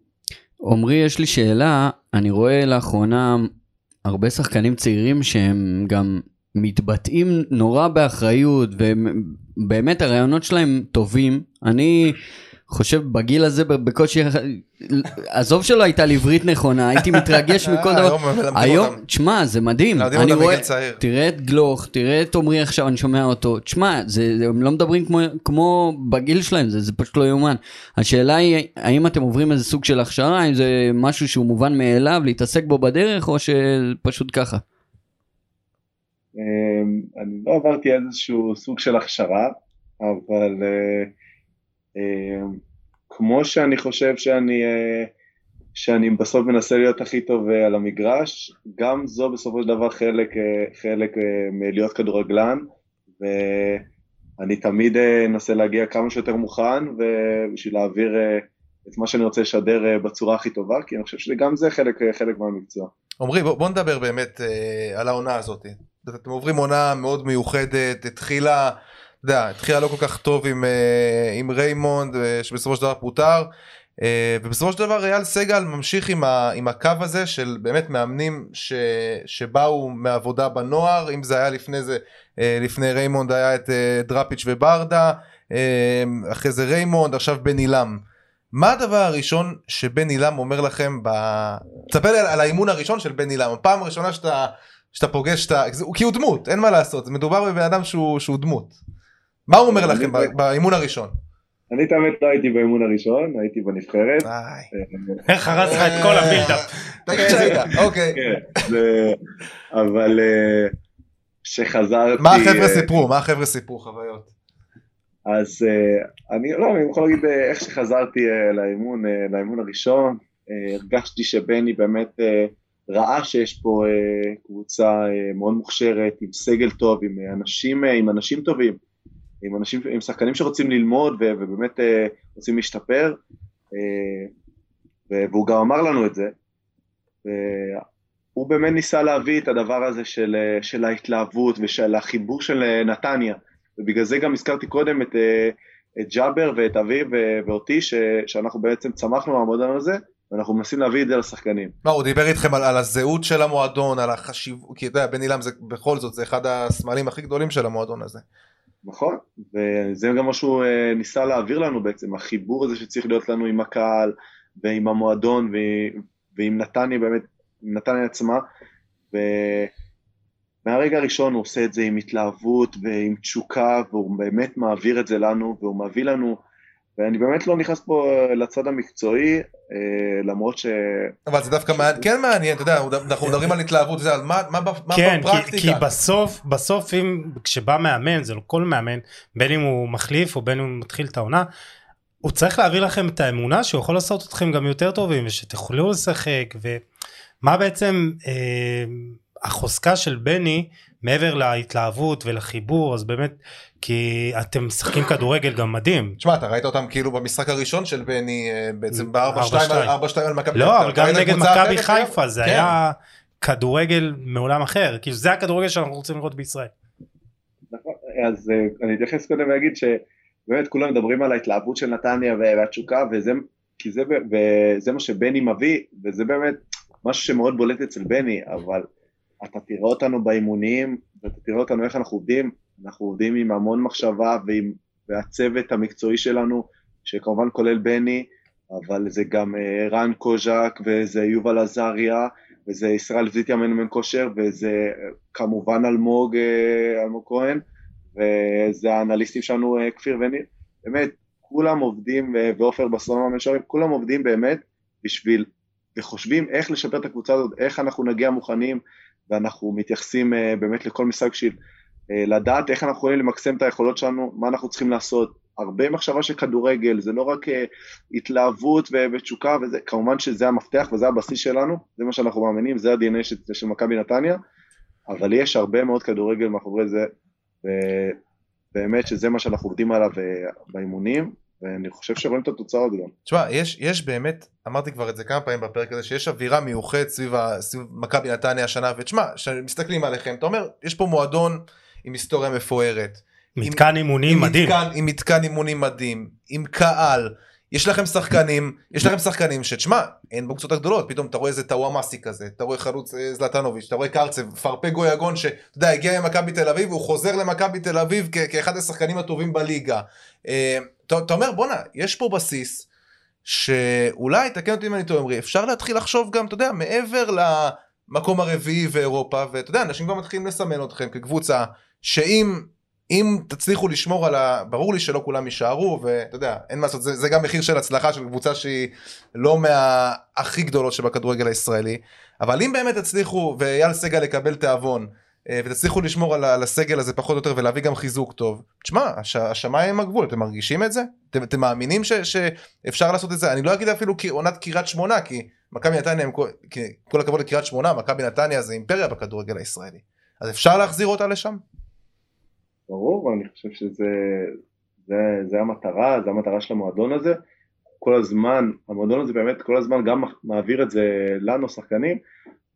עמרי, יש לי שאלה, אני רואה לאחרונה הרבה שחקנים צעירים שהם גם מתבטאים נורא באחריות ובאמת הרעיונות שלהם טובים. אני חושב בגיל הזה בקושי עזוב שלא הייתה לי עברית נכונה הייתי מתרגש מכל דבר. היום תשמע זה מדהים. אני רואה תראה את גלוך תראה את עמרי עכשיו אני שומע אותו. תשמע הם לא מדברים כמו, כמו בגיל שלהם זה, זה פשוט לא יאומן. השאלה היא האם אתם עוברים איזה סוג של הכשרה? אם זה משהו שהוא מובן מאליו להתעסק בו בדרך או שפשוט ככה. אמ, אני לא עברתי איזשהו סוג של הכשרה, אבל אה, אמ, כמו שאני חושב שאני, אה, שאני בסוף מנסה להיות הכי טוב אה, על המגרש, גם זו בסופו של דבר חלק, חלק מלהיות כדורגלן, ואני תמיד אנסה להגיע כמה שיותר מוכן, ובשביל להעביר את מה שאני רוצה לשדר בצורה הכי טובה, כי אני חושב שגם זה חלק, חלק מהמקצוע. עמרי בוא, בוא נדבר באמת על העונה הזאת. אתם עוברים עונה מאוד מיוחדת, התחילה, אתה יודע, התחילה לא כל כך טוב עם, אה, עם ריימונד, אה, שבסופו של דבר פוטר, אה, ובסופו של דבר אייל סגל ממשיך עם, ה, עם הקו הזה של באמת מאמנים ש, שבאו מעבודה בנוער, אם זה היה לפני זה, לפני ריימונד היה את דראפיץ' וברדה, אחרי זה ריימונד, עכשיו בן עילם. מה הדבר הראשון שבן עילם אומר לכם ב... תספר לי על, על האימון הראשון של בן עילם, הפעם הראשונה שאתה שאתה פוגש את ה... כי הוא דמות, אין מה לעשות, מדובר בבן אדם שהוא, שהוא דמות. מה הוא אומר לכם באימון הראשון? אני תמיד לא הייתי באימון הראשון, הייתי בנבחרת. איך הרס לך את כל הבילדאפ. תגיד שהיית, אוקיי. כן, אבל אה, שחזרתי... מה החבר'ה אה, סיפרו? מה החבר'ה סיפרו חוויות? אז אה, אני לא, אני יכול להגיד איך שחזרתי לאימון, לאימון הראשון, הרגשתי שבני באמת ראה שיש פה אה, קבוצה אה, מאוד מוכשרת, עם סגל טוב, עם אנשים, אה, עם אנשים טובים, עם, אנשים, עם שחקנים שרוצים ללמוד ובאמת רוצים להשתפר, והוא גם אמר לנו את זה. הוא באמת ניסה להביא את הדבר הזה של, של ההתלהבות ושל החיבור של נתניה, ובגלל זה גם הזכרתי קודם את, את ג'אבר ואת אביב ואותי, ש, שאנחנו בעצם צמחנו מהמודל הזה, ואנחנו מנסים להביא את זה לשחקנים. מה, הוא דיבר איתכם על, על הזהות של המועדון, על החשיבות, כי אתה יודע, בן אילם זה בכל זאת, זה אחד הסמלים הכי גדולים של המועדון הזה. נכון, וזה גם מה שהוא אה, ניסה להעביר לנו בעצם, החיבור הזה שצריך להיות לנו עם הקהל ועם המועדון ו... ועם נתניה באמת, עם נתניה עצמה, ומהרגע הראשון הוא עושה את זה עם התלהבות ועם תשוקה, והוא באמת מעביר את זה לנו, והוא מביא לנו ואני באמת לא נכנס פה לצד המקצועי, אה, למרות ש... אבל זה דווקא מעניין, כן מעניין, אתה יודע, אנחנו מדברים על התלהבות, זה על מה, כן, בפרקטיקה. כי, כי בסוף, בסוף אם, כשבא מאמן, זה לא כל מאמן, בין אם הוא מחליף או בין אם הוא מתחיל את העונה, הוא צריך להביא לכם את האמונה שהוא יכול לעשות אתכם גם יותר טובים ושתוכלו לשחק ומה בעצם אה, החוזקה של בני מעבר להתלהבות ולחיבור אז באמת כי אתם משחקים כדורגל גם מדהים. תשמע אתה ראית אותם כאילו במשחק הראשון של בני אה, בעצם ב-4-2 על מכבי לא אבל גם נגד מכבי חיפה זה כן. היה כדורגל מעולם אחר כאילו זה הכדורגל שאנחנו רוצים לראות בישראל. נכון אז אה, אני אתייחס קודם ואגיד שבאמת כולם מדברים על ההתלהבות של נתניה והתשוקה וזה כי זה, וזה מה שבני מביא, וזה באמת משהו שמאוד בולט אצל בני, אבל אתה תראה אותנו באימונים, ואתה תראה אותנו איך אנחנו עובדים, אנחנו עובדים עם המון מחשבה ועם, והצוות המקצועי שלנו, שכמובן כולל בני, אבל זה גם אה, רן קוז'ק, וזה יובל עזריה, וזה ישראל זיטיה מנמן כושר, וזה אה, כמובן אלמוג, אה, אלמוג כהן, וזה האנליסטים שלנו כפיר וניר. באמת, כולם עובדים, ועופר בסון המשוררים, כולם עובדים באמת בשביל, וחושבים איך לשפר את הקבוצה הזאת, איך אנחנו נגיע מוכנים, ואנחנו מתייחסים באמת לכל משחק בשביל לדעת איך אנחנו יכולים למקסם את היכולות שלנו, מה אנחנו צריכים לעשות, הרבה מחשבה של כדורגל, זה לא רק uh, התלהבות ותשוקה, וזה, כמובן שזה המפתח וזה הבסיס שלנו, זה מה שאנחנו מאמינים, זה ה-DNA של, של מכבי נתניה, אבל יש הרבה מאוד כדורגל מאחורי זה, ובאמת שזה מה שאנחנו עובדים עליו אה, באימונים, ואני חושב שרואים את התוצאות גם. תשמע, יש, יש באמת, אמרתי כבר את זה כמה פעמים בפרק הזה, שיש אווירה מיוחדת סביב, סביב מכבי נתניה השנה, ותשמע, כשמסתכלים עליכם, אתה אומר, יש פה מועדון עם היסטוריה מפוארת. מתקן אימונים מדהים. מתקן, עם מתקן אימונים מדהים, עם קהל. יש לכם שחקנים, יש לכם שחקנים שתשמע, אין בקבוצות הגדולות, פתאום אתה רואה איזה טוואמאסי כזה, אתה רואה חלוץ אה, זלטנוביץ', אתה רואה קרצב, פרפגו יגון שאתה יודע, הגיע ממכבי תל אביב, והוא חוזר למכבי תל אביב כאחד השחקנים הטובים בליגה. אתה אומר בואנה, יש פה בסיס, שאולי, תקן אותי אם אני טועה, אפשר להתחיל לחשוב גם, אתה יודע, מעבר למקום הרביעי ואירופה, ואתה יודע, אנשים כבר מתחילים לסמן אתכם כקבוצה, שאם אם תצליחו לשמור על ה... ברור לי שלא כולם יישארו ואתה יודע אין מה לעשות זה, זה גם מחיר של הצלחה של קבוצה שהיא לא מהכי גדולות שבכדורגל הישראלי אבל אם באמת תצליחו ואייל סגל יקבל תיאבון ותצליחו לשמור על, על הסגל הזה פחות או יותר ולהביא גם חיזוק טוב תשמע הש, השמיים הם הגבול אתם מרגישים את זה אתם, אתם מאמינים ש, שאפשר לעשות את זה אני לא אגיד אפילו עונת קריית שמונה כי מכבי נתניה עם כל, כל הכבוד לקריית שמונה מכבי נתניה זה אימפריה בכדורגל הישראלי אז אפשר להחזיר אותה לשם. ברור, אני חושב שזה זה, זה המטרה, זה המטרה של המועדון הזה. כל הזמן, המועדון הזה באמת כל הזמן גם מעביר את זה לנו, שחקנים,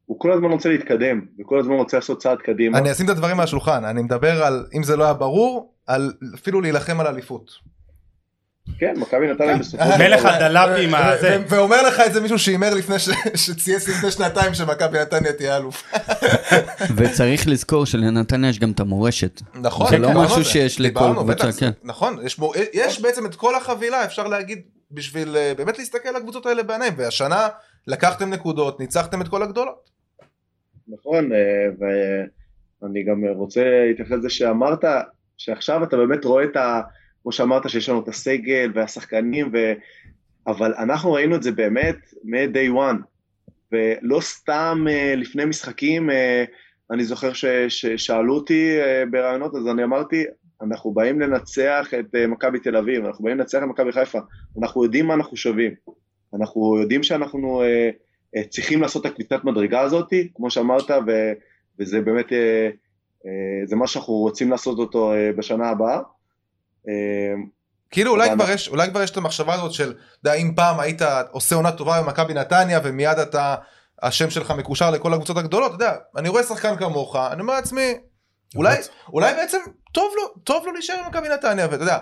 הוא כל הזמן רוצה להתקדם, וכל הזמן רוצה לעשות צעד קדימה. אני אשים את הדברים על השולחן, אני מדבר על, אם זה לא היה ברור, על אפילו להילחם על אליפות. כן, מכבי נתניה בסופו של דבר. מלך הדלפים הזה. ואומר לך את זה מישהו שהימר לפני, שצייס לפני שנתיים שמכבי נתניה תהיה אלוף. וצריך לזכור שלנתניה יש גם את המורשת. נכון. זה לא משהו שיש לכל קבוצה, כן. נכון, יש בעצם את כל החבילה, אפשר להגיד, בשביל אה, באמת להסתכל על הקבוצות האלה בעיניים, והשנה לקחתם נקודות, ניצחתם את כל הגדולות. נכון, אה, ואני גם רוצה להתייחס לזה שאמרת, שעכשיו אתה באמת רואה את ה... כמו שאמרת שיש לנו את הסגל והשחקנים, ו... אבל אנחנו ראינו את זה באמת מ-day one, ולא סתם uh, לפני משחקים, uh, אני זוכר ששאלו אותי ברעיונות, אז אני אמרתי, אנחנו באים לנצח את מכבי תל אביב, אנחנו באים לנצח את מכבי חיפה, אנחנו יודעים מה אנחנו שווים, אנחנו יודעים שאנחנו צריכים לעשות את הקביצת מדרגה הזאת, כמו שאמרת, ו, וזה באמת, uh, uh, זה מה שאנחנו רוצים לעשות אותו בשנה הבאה. כאילו אולי כבר יש אולי כבר יש את המחשבה הזאת של יודע, אם פעם היית עושה עונה טובה במכבי נתניה ומיד אתה השם שלך מקושר לכל הקבוצות הגדולות אתה יודע אני רואה שחקן כמוך אני אומר לעצמי אולי אולי בעצם טוב לו טוב לו להישאר במכבי נתניה ואתה יודע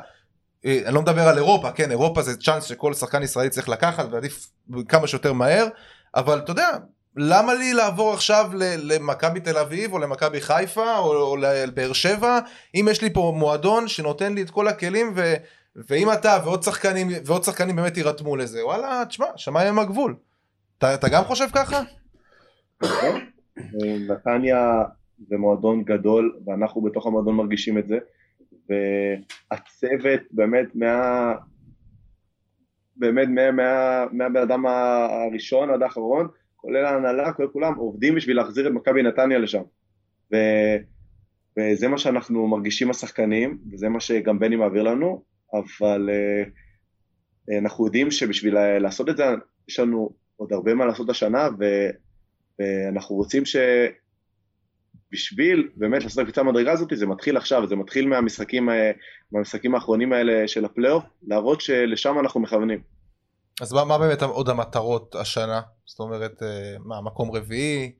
אה, אני לא מדבר על אירופה כן אירופה זה צ'אנס שכל שחקן ישראלי צריך לקחת ועדיף כמה שיותר מהר אבל אתה יודע למה לי לעבור עכשיו למכבי תל אביב או למכבי חיפה או, או לבאר שבע אם יש לי פה מועדון שנותן לי את כל הכלים ו, ואם אתה ועוד שחקנים ועוד שחקנים באמת יירתמו לזה וואלה תשמע שמיים הם הגבול. אתה, אתה גם חושב ככה? נתניה זה מועדון גדול ואנחנו בתוך המועדון מרגישים את זה והצוות באמת מה... באמת מהבן אדם הראשון עד האחרון כולל ההנהלה, כולל כולם, עובדים בשביל להחזיר את מכבי נתניה לשם. ו... וזה מה שאנחנו מרגישים השחקנים, וזה מה שגם בני מעביר לנו, אבל uh, אנחנו יודעים שבשביל לעשות את זה, יש לנו עוד הרבה מה לעשות השנה, ו... ואנחנו רוצים שבשביל באמת לעשות את הקפיצה המדרגה הזאת, זה מתחיל עכשיו, זה מתחיל מהמשחקים, מהמשחקים האחרונים האלה של הפלייאוף, להראות שלשם אנחנו מכוונים. אז מה, מה באמת עוד המטרות השנה? זאת אומרת, אה, מה, מקום רביעי?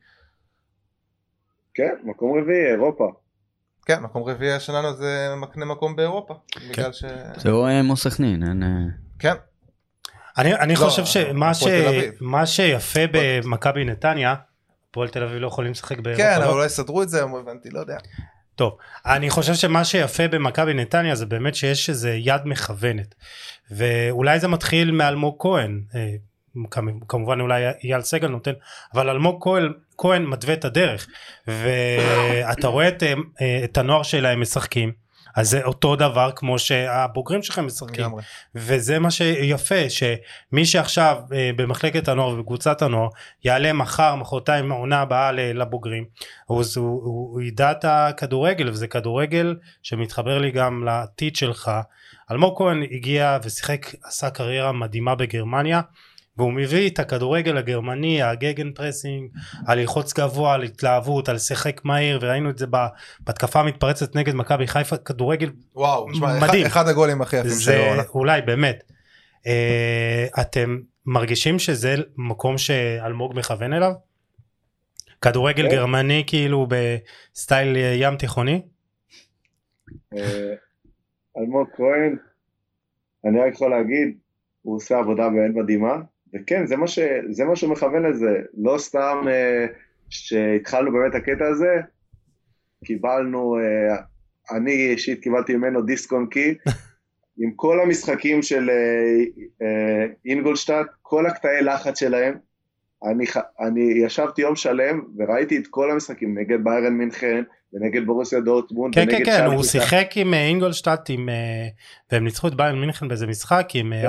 כן, מקום רביעי, אירופה. כן, מקום רביעי השנה זה מקנה מקום באירופה. כן. בגלל ש... זה או הם או סכנין, אין... אה, כן. אני, אני לא, חושב שמה ש... מה שיפה במכבי נתניה, הפועל תל אביב לא יכולים לשחק באירופה. כן, לא? אבל אולי יסדרו את זה, הבנתי, לא יודע. טוב, אני חושב שמה שיפה במכבי נתניה זה באמת שיש איזה יד מכוונת. ואולי זה מתחיל מאלמוג כהן, אה, כמ- כמובן אולי אייל סגל נותן, אבל אלמוג כהן, כהן מתווה את הדרך. ואתה רואה את, אה, אה, את הנוער שלהם משחקים, אז זה אותו דבר כמו שהבוגרים שלכם משחקים. לגמרי. וזה מה שיפה שמי שעכשיו אה, במחלקת הנוער ובקבוצת הנוער יעלה מחר מחרתיים העונה הבאה לבוגרים אז הוא, הוא, הוא ידע את הכדורגל וזה כדורגל שמתחבר לי גם לעתיד שלך אלמוג כהן הגיע ושיחק עשה קריירה מדהימה בגרמניה והוא מביא את הכדורגל הגרמני ה Gegenpressing על ללחוץ גבוה על התלהבות על לשחק מהיר וראינו את זה בהתקפה המתפרצת נגד מכבי חיפה כדורגל וואו, מדהים. אחד- אחד הגולים הכי יפים של זה. אולי באמת אה, אתם מרגישים שזה מקום שאלמוג מכוון אליו? כדורגל כן. גרמני כאילו בסטייל אה, ים תיכוני? אה, אלמוג כהן, אני רק יכול להגיד, הוא עושה עבודה באמת מדהימה, וכן, זה מה, ש, זה מה שהוא מכוון לזה, לא סתם אה, שהתחלנו באמת הקטע הזה, קיבלנו, אה, אני אישית קיבלתי ממנו דיסק און קי, עם כל המשחקים של אה, אה, אינגולשטאט, כל הקטעי לחץ שלהם, אני, אני ישבתי יום שלם וראיתי את כל המשחקים נגד ביירן מינכן ונגד בורוסיה דורטמונד כן כן כן הוא. שיחק עם אה, אינגולשטאט עם אה, והם ניצחו את ביירן מינכן באיזה משחק עם אה, כן.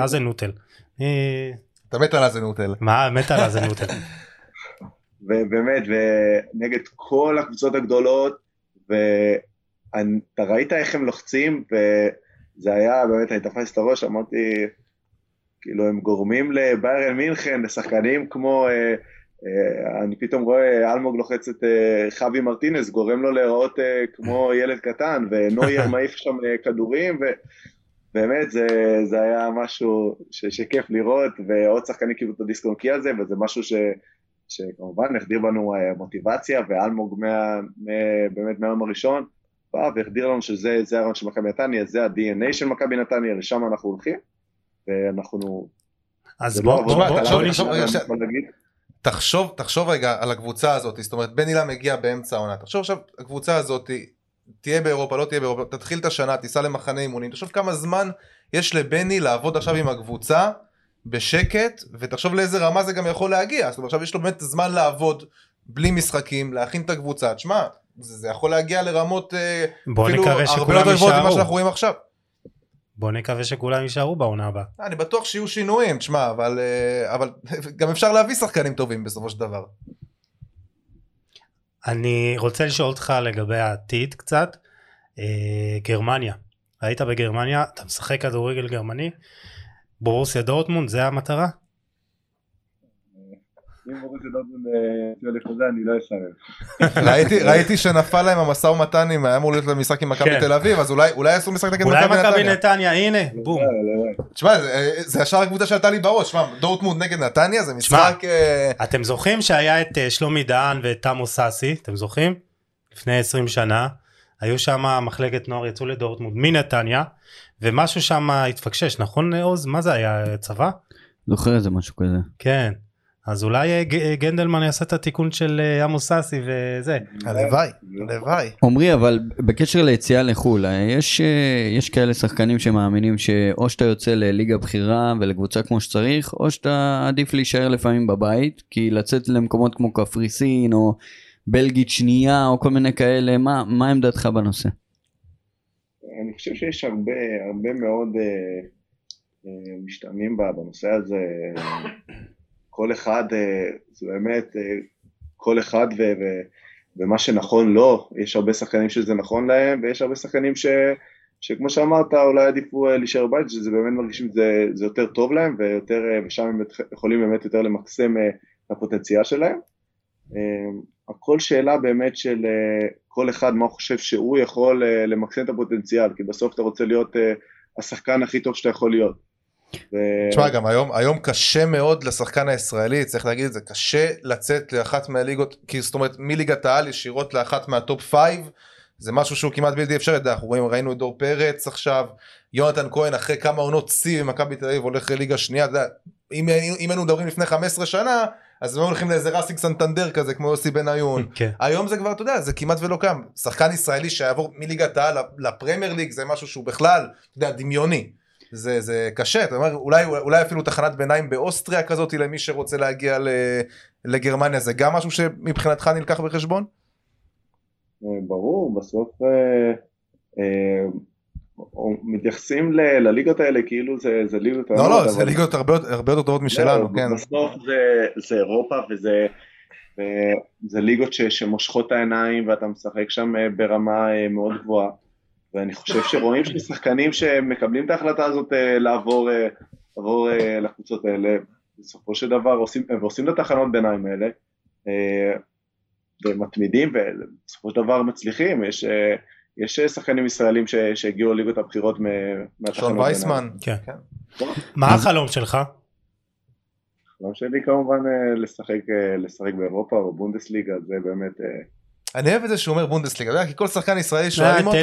אזנוטל. אתה מת על הזנוטל. מה מת על אזנוטל. ובאמת, ונגד כל הקבוצות הגדולות, ואתה ראית איך הם לוחצים, וזה היה, באמת, אני תפסתי את הראש, אמרתי, כאילו, הם גורמים לביירן מינכן, לשחקנים כמו, אה, אה, אני פתאום רואה אלמוג לוחץ את אה, חווי מרטינס, גורם לו להיראות כמו ילד קטן, ונוייר מעיף שם כדורים, ו... באמת זה, זה היה משהו ש, שכיף לראות ועוד שחקנים קיבלו את הדיסק-און-קי הזה וזה משהו ש, שכמובן החדיר בנו אה, מוטיבציה ואלמוג מה, מה, באמת מהיום הראשון בא והחדיר לנו שזה זה הרעיון של מכבי נתניה, זה ה-DNA של מכבי נתניה, לשם אנחנו הולכים ואנחנו... אז בוא לא בוא בוא בוא אני שנייה. יכול להגיד. תחשוב, תחשוב רגע על הקבוצה הזאת, זאת אומרת בן אילם מגיע באמצע העונה, תחשוב עכשיו הקבוצה הזאת תהיה באירופה, לא תהיה באירופה, תתחיל את השנה, תיסע למחנה אימונים, תחשוב כמה זמן יש לבני לעבוד עכשיו עם הקבוצה בשקט, ותחשוב לאיזה רמה זה גם יכול להגיע, זאת אומרת עכשיו יש לו באמת זמן לעבוד בלי משחקים, להכין את הקבוצה, תשמע, זה, זה יכול להגיע לרמות אה, אפילו הרבה יותר גבוהות ממה. שאנחנו רואים עכשיו. בוא נקווה שכולם יישארו בעונה הבאה. אני בטוח שיהיו שינויים, תשמע, אבל, אה, אבל גם אפשר להביא שחקנים טובים בסופו של דבר. אני רוצה לשאול אותך לגבי העתיד קצת. אה, גרמניה, היית בגרמניה, אתה משחק כדורגל גרמני, בורוסיה דורטמונד, זה המטרה? אם בורוסיה דורטמונד תציע לי חוזה אני לא אסרב. ראיתי, ראיתי שנפל להם המשא ומתן עם, היה אמור להיות להם משחק עם מכבי כן. תל אביב, אז אולי, אולי יעשו משחק נגד אולי מכבי נתניה. הנה, בום. לא, לא, לא. תשמע, זה, זה ישר הקבוצה שעלתה לי בראש, שמע, דורטמונד נגד נתניה זה משחק... אה, אתם זוכרים שהיה את אה, שלומי דהן ואת תמו סאסי, אתם זוכרים? לפני 20 שנה, היו שם מחלקת נוער, יצאו לדורטמונד מנתניה, ומשהו שם התפקשש, נכון עוז? מה זה היה, צבא? זוכר איזה משהו כזה. כן. אז אולי אה, אה, גנדלמן יעשה את התיקון של אה, עמוס סאסי וזה. הלוואי, הלוואי. עמרי אבל בקשר ליציאה לחו"ל יש יש כאלה שחקנים שמאמינים שאו שאתה יוצא לליגה בכירה ולקבוצה כמו שצריך או שאתה עדיף להישאר לפעמים בבית כי לצאת למקומות כמו קפריסין או בלגית שנייה או כל מיני כאלה מה מה עמדתך בנושא. אני חושב שיש הרבה, הרבה מאוד משתנים בנושא הזה. כל אחד, אה, זה באמת, אה, כל אחד ו, ו, ומה שנכון לו, יש הרבה שחקנים שזה נכון להם, ויש הרבה שחקנים ש, שכמו שאמרת, אולי עדיפו אה, להישאר בבית, שזה באמת מרגישים שזה זה יותר טוב להם, ויותר, ושם הם יכולים באמת יותר למקסם את הפוטנציאל שלהם. הכל שאלה באמת של כל אחד מה הוא חושב שהוא יכול למקסם את הפוטנציאל, כי בסוף אתה רוצה להיות השחקן הכי טוב שאתה יכול להיות. ו- תשמע, גם היום, היום קשה מאוד לשחקן הישראלי, צריך להגיד את זה, קשה לצאת לאחת מהליגות, כי זאת אומרת מליגת העל ישירות לאחת מה top five, זה משהו שהוא כמעט בלתי אפשרי, אנחנו רואים, ראינו את דור פרץ עכשיו, יונתן כהן אחרי כמה עונות שיא במכבי תל אביב הולך לליגה שנייה, אתה יודע, אם, אם היינו מדברים לפני 15 שנה, אז הם הולכים לאיזה ראסינג סנטנדר כזה כמו יוסי בניון. כן. היום זה כבר, אתה יודע, זה כמעט ולא קיים. שחקן ישראלי שיעבור מליגת העל לפרמייר ליג זה משהו שהוא בכלל, אתה יודע, דמיוני. זה, זה קשה, אתה אומר, אולי, אולי אפילו תחנת ביניים באוסטריה כזאת למי שרוצה להגיע לגרמניה, זה גם משהו שמבחינתך נלקח בחשבון? אה, ברור, בסוף אה, אה, מתייחסים ל, לליגות האלה כאילו זה, זה ליגות... לא, לא, זה ליגות הרבה, הרבה יותר טובות משלנו, לא, כן. בסוף זה, זה אירופה וזה... זה ליגות ש, שמושכות את העיניים ואתה משחק שם ברמה מאוד גבוהה ואני חושב שרואים ששחקנים שמקבלים את ההחלטה הזאת אה, לעבור, אה, לעבור אה, לקבוצות האלה, בסופו של דבר עושים, ועושים את התחנות ביניים האלה, ומתמידים ובסופו של דבר מצליחים, יש, יש שחקנים ישראלים שהגיעו לליגות הבחירות מהתחנות ביניים. שון וייסמן. כן. כן. מה החלום שלך? החלום שלי כמובן לשחק, לשחק באירופה או בונדסליגה, זה באמת... אני אוהב את זה שהוא אומר בונדסליגה, כי כל שחקן ישראלי שואלים אותו,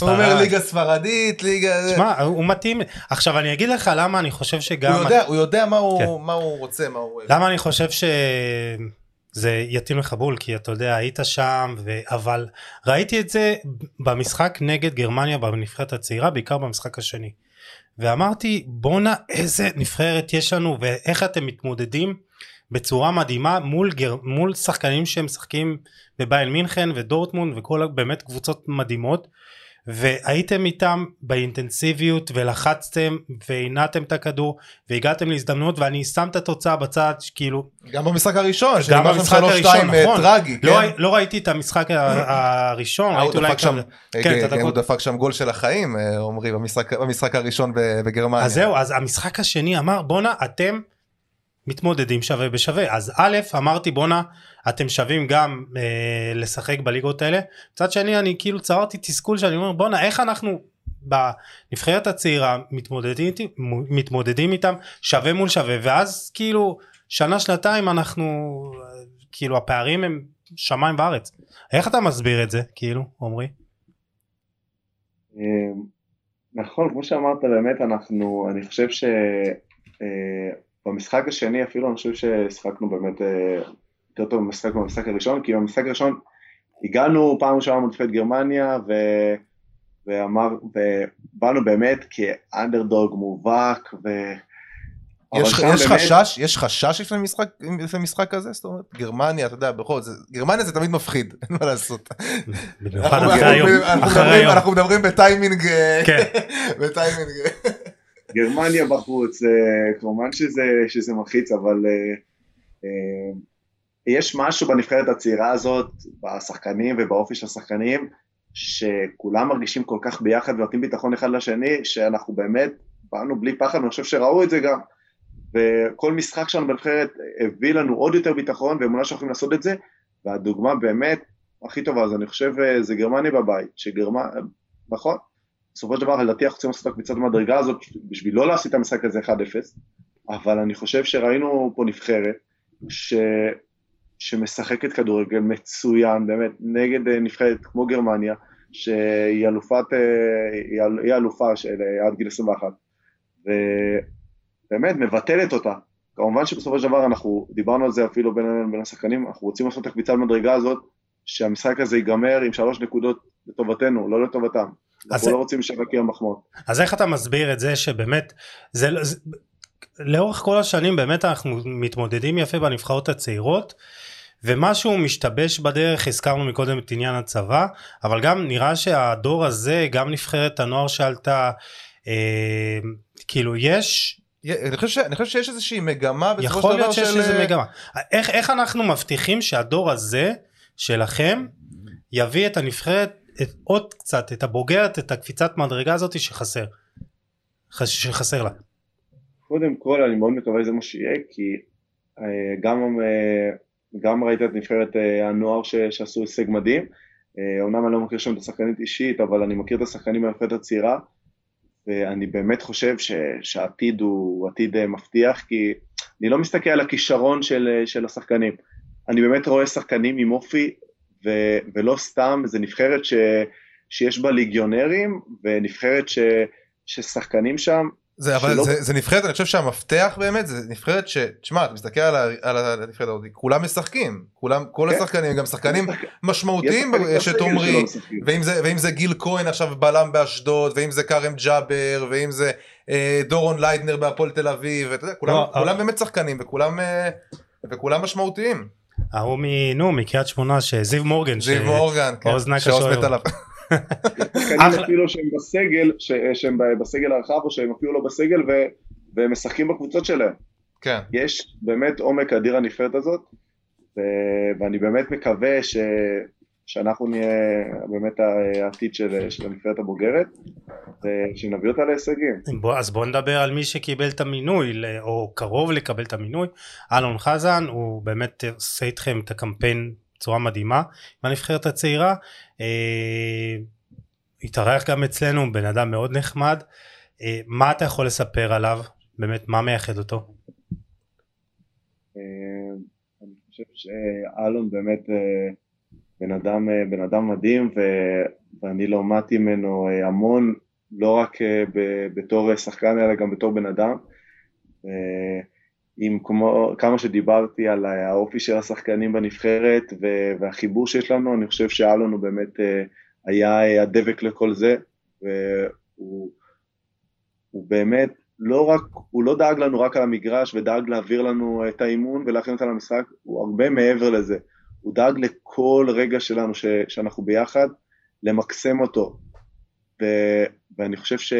הוא אומר ליגה ספרדית, ליגה... שמע, הוא מתאים, עכשיו אני אגיד לך למה אני חושב שגם... הוא יודע, הוא יודע מה, הוא, כן. מה הוא רוצה, מה הוא אוהב. למה אני חושב שזה יתאים לך בול, כי אתה יודע, היית שם. אבל ראיתי את זה במשחק נגד גרמניה בנבחרת הצעירה, בעיקר במשחק השני. ואמרתי, בואנה איזה נבחרת יש לנו, ואיך אתם מתמודדים בצורה מדהימה מול, גר... מול שחקנים שהם משחקים בביין מינכן ודורטמונד וכל באמת קבוצות מדהימות. והייתם איתם באינטנסיביות ולחצתם והנעתם את הכדור והגעתם להזדמנות ואני שם את התוצאה בצד כאילו גם במשחק הראשון גם במשחק הראשון אה, נכון. טרגי, לא, כן? לא ראיתי את המשחק הראשון הוא דפק שם, כן, כן, הוא דפק שם גול של החיים אה, במשחק, במשחק הראשון בגרמניה. אז זהו אז המשחק השני אמר בואנה אתם מתמודדים שווה בשווה. אז א' אמרתי בואנה אתם שווים גם אה, לשחק בליגות האלה. מצד שני אני כאילו צררתי תסכול שאני אומר בואנה איך אנחנו בנבחרת הצעירה מתמודדים, מתמודדים איתם שווה מול שווה? ואז כאילו שנה שנתיים אנחנו כאילו הפערים הם שמיים וארץ. איך אתה מסביר את זה כאילו עמרי? אה, נכון כמו שאמרת באמת אנחנו אני חושב ש... במשחק השני אפילו אני חושב ששחקנו באמת אה, יותר טוב במשחק במשחק הראשון, כי במשחק הראשון הגענו פעם ראשונה מונפת גרמניה ו... ואמר, ובאנו באמת כאנדרדוג מובהק ו... יש, יש באמת... חשש, יש חשש לפני משחק, לפני משחק כזה? זאת אומרת, גרמניה, אתה יודע, בכל זאת, גרמניה זה תמיד מפחיד, אין מה לעשות. במיוחד אחרי היום. אנחנו מדברים בטיימינג, אה, כן. בטיימינג. גרמניה בחוץ, אה, כמובן שזה, שזה מלחיץ, אבל אה, אה, יש משהו בנבחרת הצעירה הזאת, בשחקנים ובאופי של השחקנים, שכולם מרגישים כל כך ביחד ונותנים ביטחון אחד לשני, שאנחנו באמת באנו בלי פחד, ואני חושב שראו את זה גם. וכל משחק שלנו בנבחרת הביא לנו עוד יותר ביטחון ואמונה שאנחנו יכולים לעשות את זה, והדוגמה באמת הכי טובה, אז אני חושב זה גרמניה בבית, שגרמניה, נכון, בסופו של דבר לדעתי אנחנו צריכים לעשות את הקפיצת המדרגה הזאת בשביל לא לעשות את המשחק הזה 1-0, אבל אני חושב שראינו פה נבחרת ש... שמשחקת כדורגל מצוין, באמת, נגד אה, נבחרת כמו גרמניה, שהיא אלופת, אה, היא אלופה של אה, עד גיל 21, ובאמת מבטלת אותה. כמובן שבסופו של דבר אנחנו דיברנו על זה אפילו בין, בין השחקנים, אנחנו רוצים לעשות את הקפיצה במדרגה הזאת, שהמשחק הזה ייגמר עם שלוש נקודות לטובתנו, לא לטובתם. אנחנו לא רוצים לשווקים מחמאות. אז איך אתה מסביר את זה שבאמת, זה, זה, לאורך כל השנים באמת אנחנו מתמודדים יפה בנבחרות הצעירות, ומשהו משתבש בדרך, הזכרנו מקודם את עניין הצבא, אבל גם נראה שהדור הזה, גם נבחרת הנוער שעלתה, אה, כאילו יש... אני חושב, ש... אני חושב שיש איזושהי מגמה בסופו של דבר של... יכול להיות שיש איזו מגמה. איך, איך אנחנו מבטיחים שהדור הזה שלכם יביא את הנבחרת את, עוד קצת את הבוגרת את הקפיצת מדרגה הזאת שחסר. שחסר לה. קודם כל אני מאוד מקווה שזה מה שיהיה כי אה, גם, אה, גם ראית את נבחרת אה, הנוער ש, שעשו הישג מדהים. אומנם אני לא מכיר שם את השחקנית אישית אבל אני מכיר את השחקנים מהנבחרת הצעירה ואני באמת חושב ש, שהעתיד הוא עתיד מבטיח כי אני לא מסתכל על הכישרון של, של השחקנים. אני באמת רואה שחקנים עם אופי ו- ולא סתם, זה נבחרת ש- שיש בה ליגיונרים, ונבחרת ש- ששחקנים שם זה אבל שלא- זה, זה נבחרת אני חושב שהמפתח באמת זה נבחרת ש... תשמע אתה מסתכל על, ה- על הנבחרת הזאת כולם משחקים כולם כל כן. השחקנים גם שחקנים משמעותיים משחקים. ואם זה ואם זה גיל כהן עכשיו בלם באשדוד ואם זה כרם ג'אבר ואם זה אה, דורון ליידנר בהפועל תל אביב ואתה יודע, כולם, לא, כולם אבל- באמת שחקנים וכולם אה, וכולם משמעותיים ההוא מ... נו, מקריית שמונה, שזיו מורגן. ש- זיו מורגן כן, עליו. שחקנים אחלה. אפילו שהם בסגל, ש- שהם בסגל הרחב או שהם אפילו לא בסגל והם משחקים בקבוצות שלהם. כן יש באמת עומק אדיר הנבחרת הזאת, ואני באמת מקווה ש- שאנחנו נהיה באמת העתיד של, של הנבחרת הבוגרת, ושנביא אותה להישגים. בוא, אז בוא נדבר על מי שקיבל את המינוי, או קרוב לקבל את המינוי, אלון חזן, הוא באמת עושה איתכם את הקמפיין בצורה מדהימה עם הנבחרת הצעירה. אה, התארח גם אצלנו, בן אדם מאוד נחמד. אה, מה אתה יכול לספר עליו? באמת, מה מייחד אותו? אה, אני חושב שאלון באמת אה, בן אדם, אה, בן אדם מדהים ו- ואני למדתי ממנו אה, המון, לא רק אה, ב- בתור שחקן אלא גם בתור בן אדם. עם כמו, כמה שדיברתי על האופי של השחקנים בנבחרת ו- והחיבור שיש לנו, אני חושב שאלון הוא באמת היה הדבק לכל זה, והוא הוא באמת לא רק, הוא לא דאג לנו רק על המגרש ודאג להעביר לנו את האימון ולהכין אותנו למשחק, הוא הרבה מעבר לזה. הוא דאג לכל רגע שלנו ש, שאנחנו ביחד, למקסם אותו. ו, ואני חושב ש,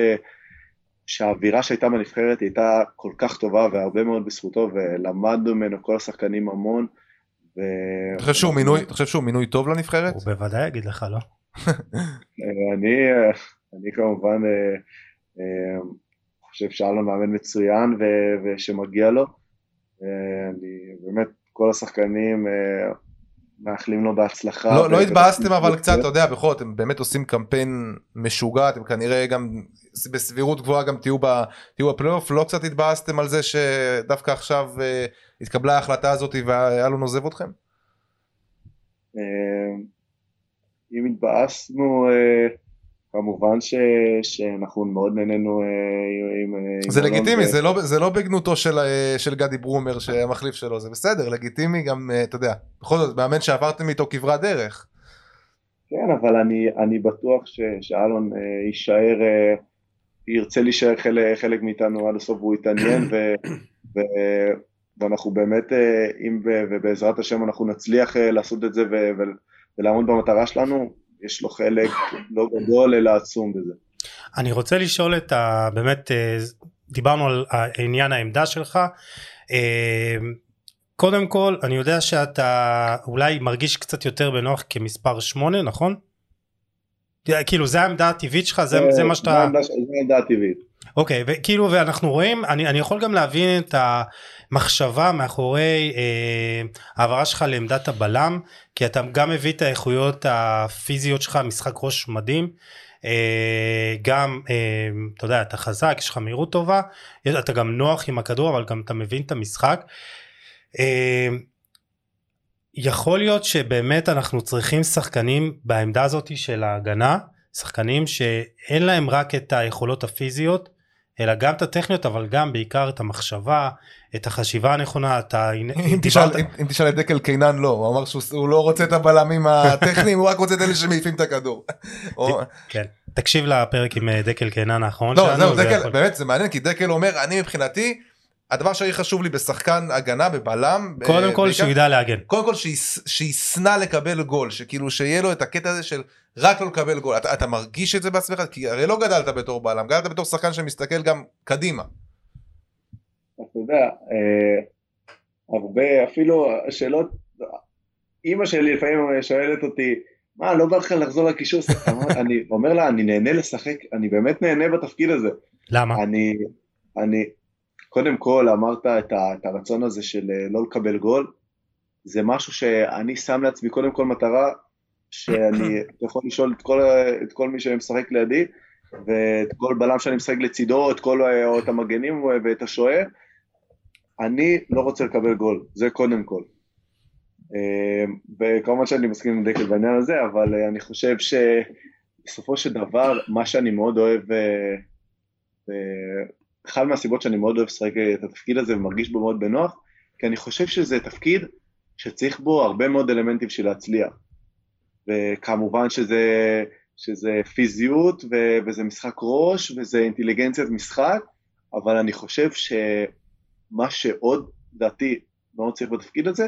שהאווירה שהייתה בנבחרת היא הייתה כל כך טובה והרבה מאוד בזכותו, ולמדנו ממנו כל השחקנים המון. ו... אתה חושב שהוא מינוי אתה חושב שהוא מינוי טוב לנבחרת? הוא בוודאי יגיד לך, לא? אני, אני כמובן אה, אה, חושב שאלון מאמן מצוין ושמגיע לו. אה, אני באמת, כל השחקנים אה, מאחלים לו בהצלחה. לא, לא התבאסתם אבל קצת, אתה יודע, בכל זאת, הם באמת עושים קמפיין משוגע, אתם כנראה גם בסבירות גבוהה גם תהיו ב- תהיו בפלייאוף, לא קצת התבאסתם על זה שדווקא עכשיו אה, התקבלה ההחלטה הזאת ואלון עוזב אתכם? אה, אם התבאסנו, אה, כמובן ש- שאנחנו מאוד נהנינו אה, עם... עם- עם זה אלון, לגיטימי, ו- זה לא, זה לא בגנותו של, אה, של גדי ברומר שהמחליף שלו, זה בסדר, לגיטימי גם, אה, אתה יודע, בכל זאת, מאמן שעברתם איתו כברת דרך. כן, אבל אני, אני בטוח ש, שאלון אה, יישאר, אה, ירצה להישאר חלק, חלק מאיתנו עד הסוף והוא יתעניין ו, ו, ואנחנו באמת, אה, אם ובעזרת השם אנחנו נצליח אה, לעשות את זה ו, ו, ולעמוד במטרה שלנו, יש לו חלק לא גדול אלא עצום בזה. אני רוצה לשאול את ה... באמת, אה, דיברנו על עניין העמדה שלך. אה, קודם כל, אני יודע שאתה אולי מרגיש קצת יותר בנוח כמספר 8, נכון? כאילו, זה העמדה הטבעית שלך? זה, זה מה זה שאתה... העמדה ש- זה העמדה הטבעית. אוקיי, וכאילו, ואנחנו רואים, אני, אני יכול גם להבין את המחשבה מאחורי אה, העברה שלך לעמדת הבלם, כי אתה גם מביא את האיכויות הפיזיות שלך, משחק ראש מדהים, אה, גם, אה, אתה יודע, אתה חזק, יש לך מהירות טובה, אתה גם נוח עם הכדור, אבל גם אתה מבין את המשחק. אה, יכול להיות שבאמת אנחנו צריכים שחקנים בעמדה הזאת של ההגנה, שחקנים שאין להם רק את היכולות הפיזיות, אלא גם את הטכניות, אבל גם בעיקר את המחשבה, את החשיבה הנכונה, את ה... אם תשאל, אם, אם תשאל את דקל קינן לא, הוא אמר שהוא הוא לא רוצה את הבלמים הטכניים, הוא רק רוצה את אלה שמעיפים את הכדור. כן. תקשיב לפרק עם אה, דקל קינן האחרון לא, שלנו. זהו, זה דקל, יכול- באמת זה מעניין, כי דקל אומר, אני מבחינתי, הדבר שהכי חשוב לי בשחקן הגנה, בבלם, קודם אה, כל שהוא ידע להגן. קודם כל שיש- שישנא לקבל גול, שכאילו שיהיה לו את הקטע הזה של רק לא לקבל גול. אתה, אתה מרגיש את זה בעצמך? כי הרי לא גדלת בתור בלם, גדלת בתור שחקן שמסתכל גם קדימה. אתה יודע, אה, הרבה, אפילו שאלות, אימא שלי לפעמים שואלת אותי, מה, לא בא לך לחזור לקישור? אני אומר לה, אני נהנה לשחק, אני באמת נהנה בתפקיד הזה. למה? אני, אני, קודם כל אמרת את, ה, את הרצון הזה של אה, לא לקבל גול, זה משהו שאני שם לעצמי קודם כל מטרה, שאני יכול לשאול את כל, את כל מי שמשחק לידי, ואת כל בלם שאני משחק לצידו, את כל, או את המגנים ואת השוער, אני לא רוצה לקבל גול, זה קודם כל. אה, וכמובן שאני מסכים עם דקל בעניין הזה, אבל אה, אני חושב שבסופו של דבר, מה שאני מאוד אוהב, אה, אה, אחת מהסיבות שאני מאוד אוהב לשחק את התפקיד הזה ומרגיש בו מאוד בנוח, כי אני חושב שזה תפקיד שצריך בו הרבה מאוד אלמנטים בשביל להצליח. וכמובן שזה, שזה פיזיות ו, וזה משחק ראש וזה אינטליגנציית משחק, אבל אני חושב שמה שעוד, לדעתי, מאוד צריך בתפקיד הזה,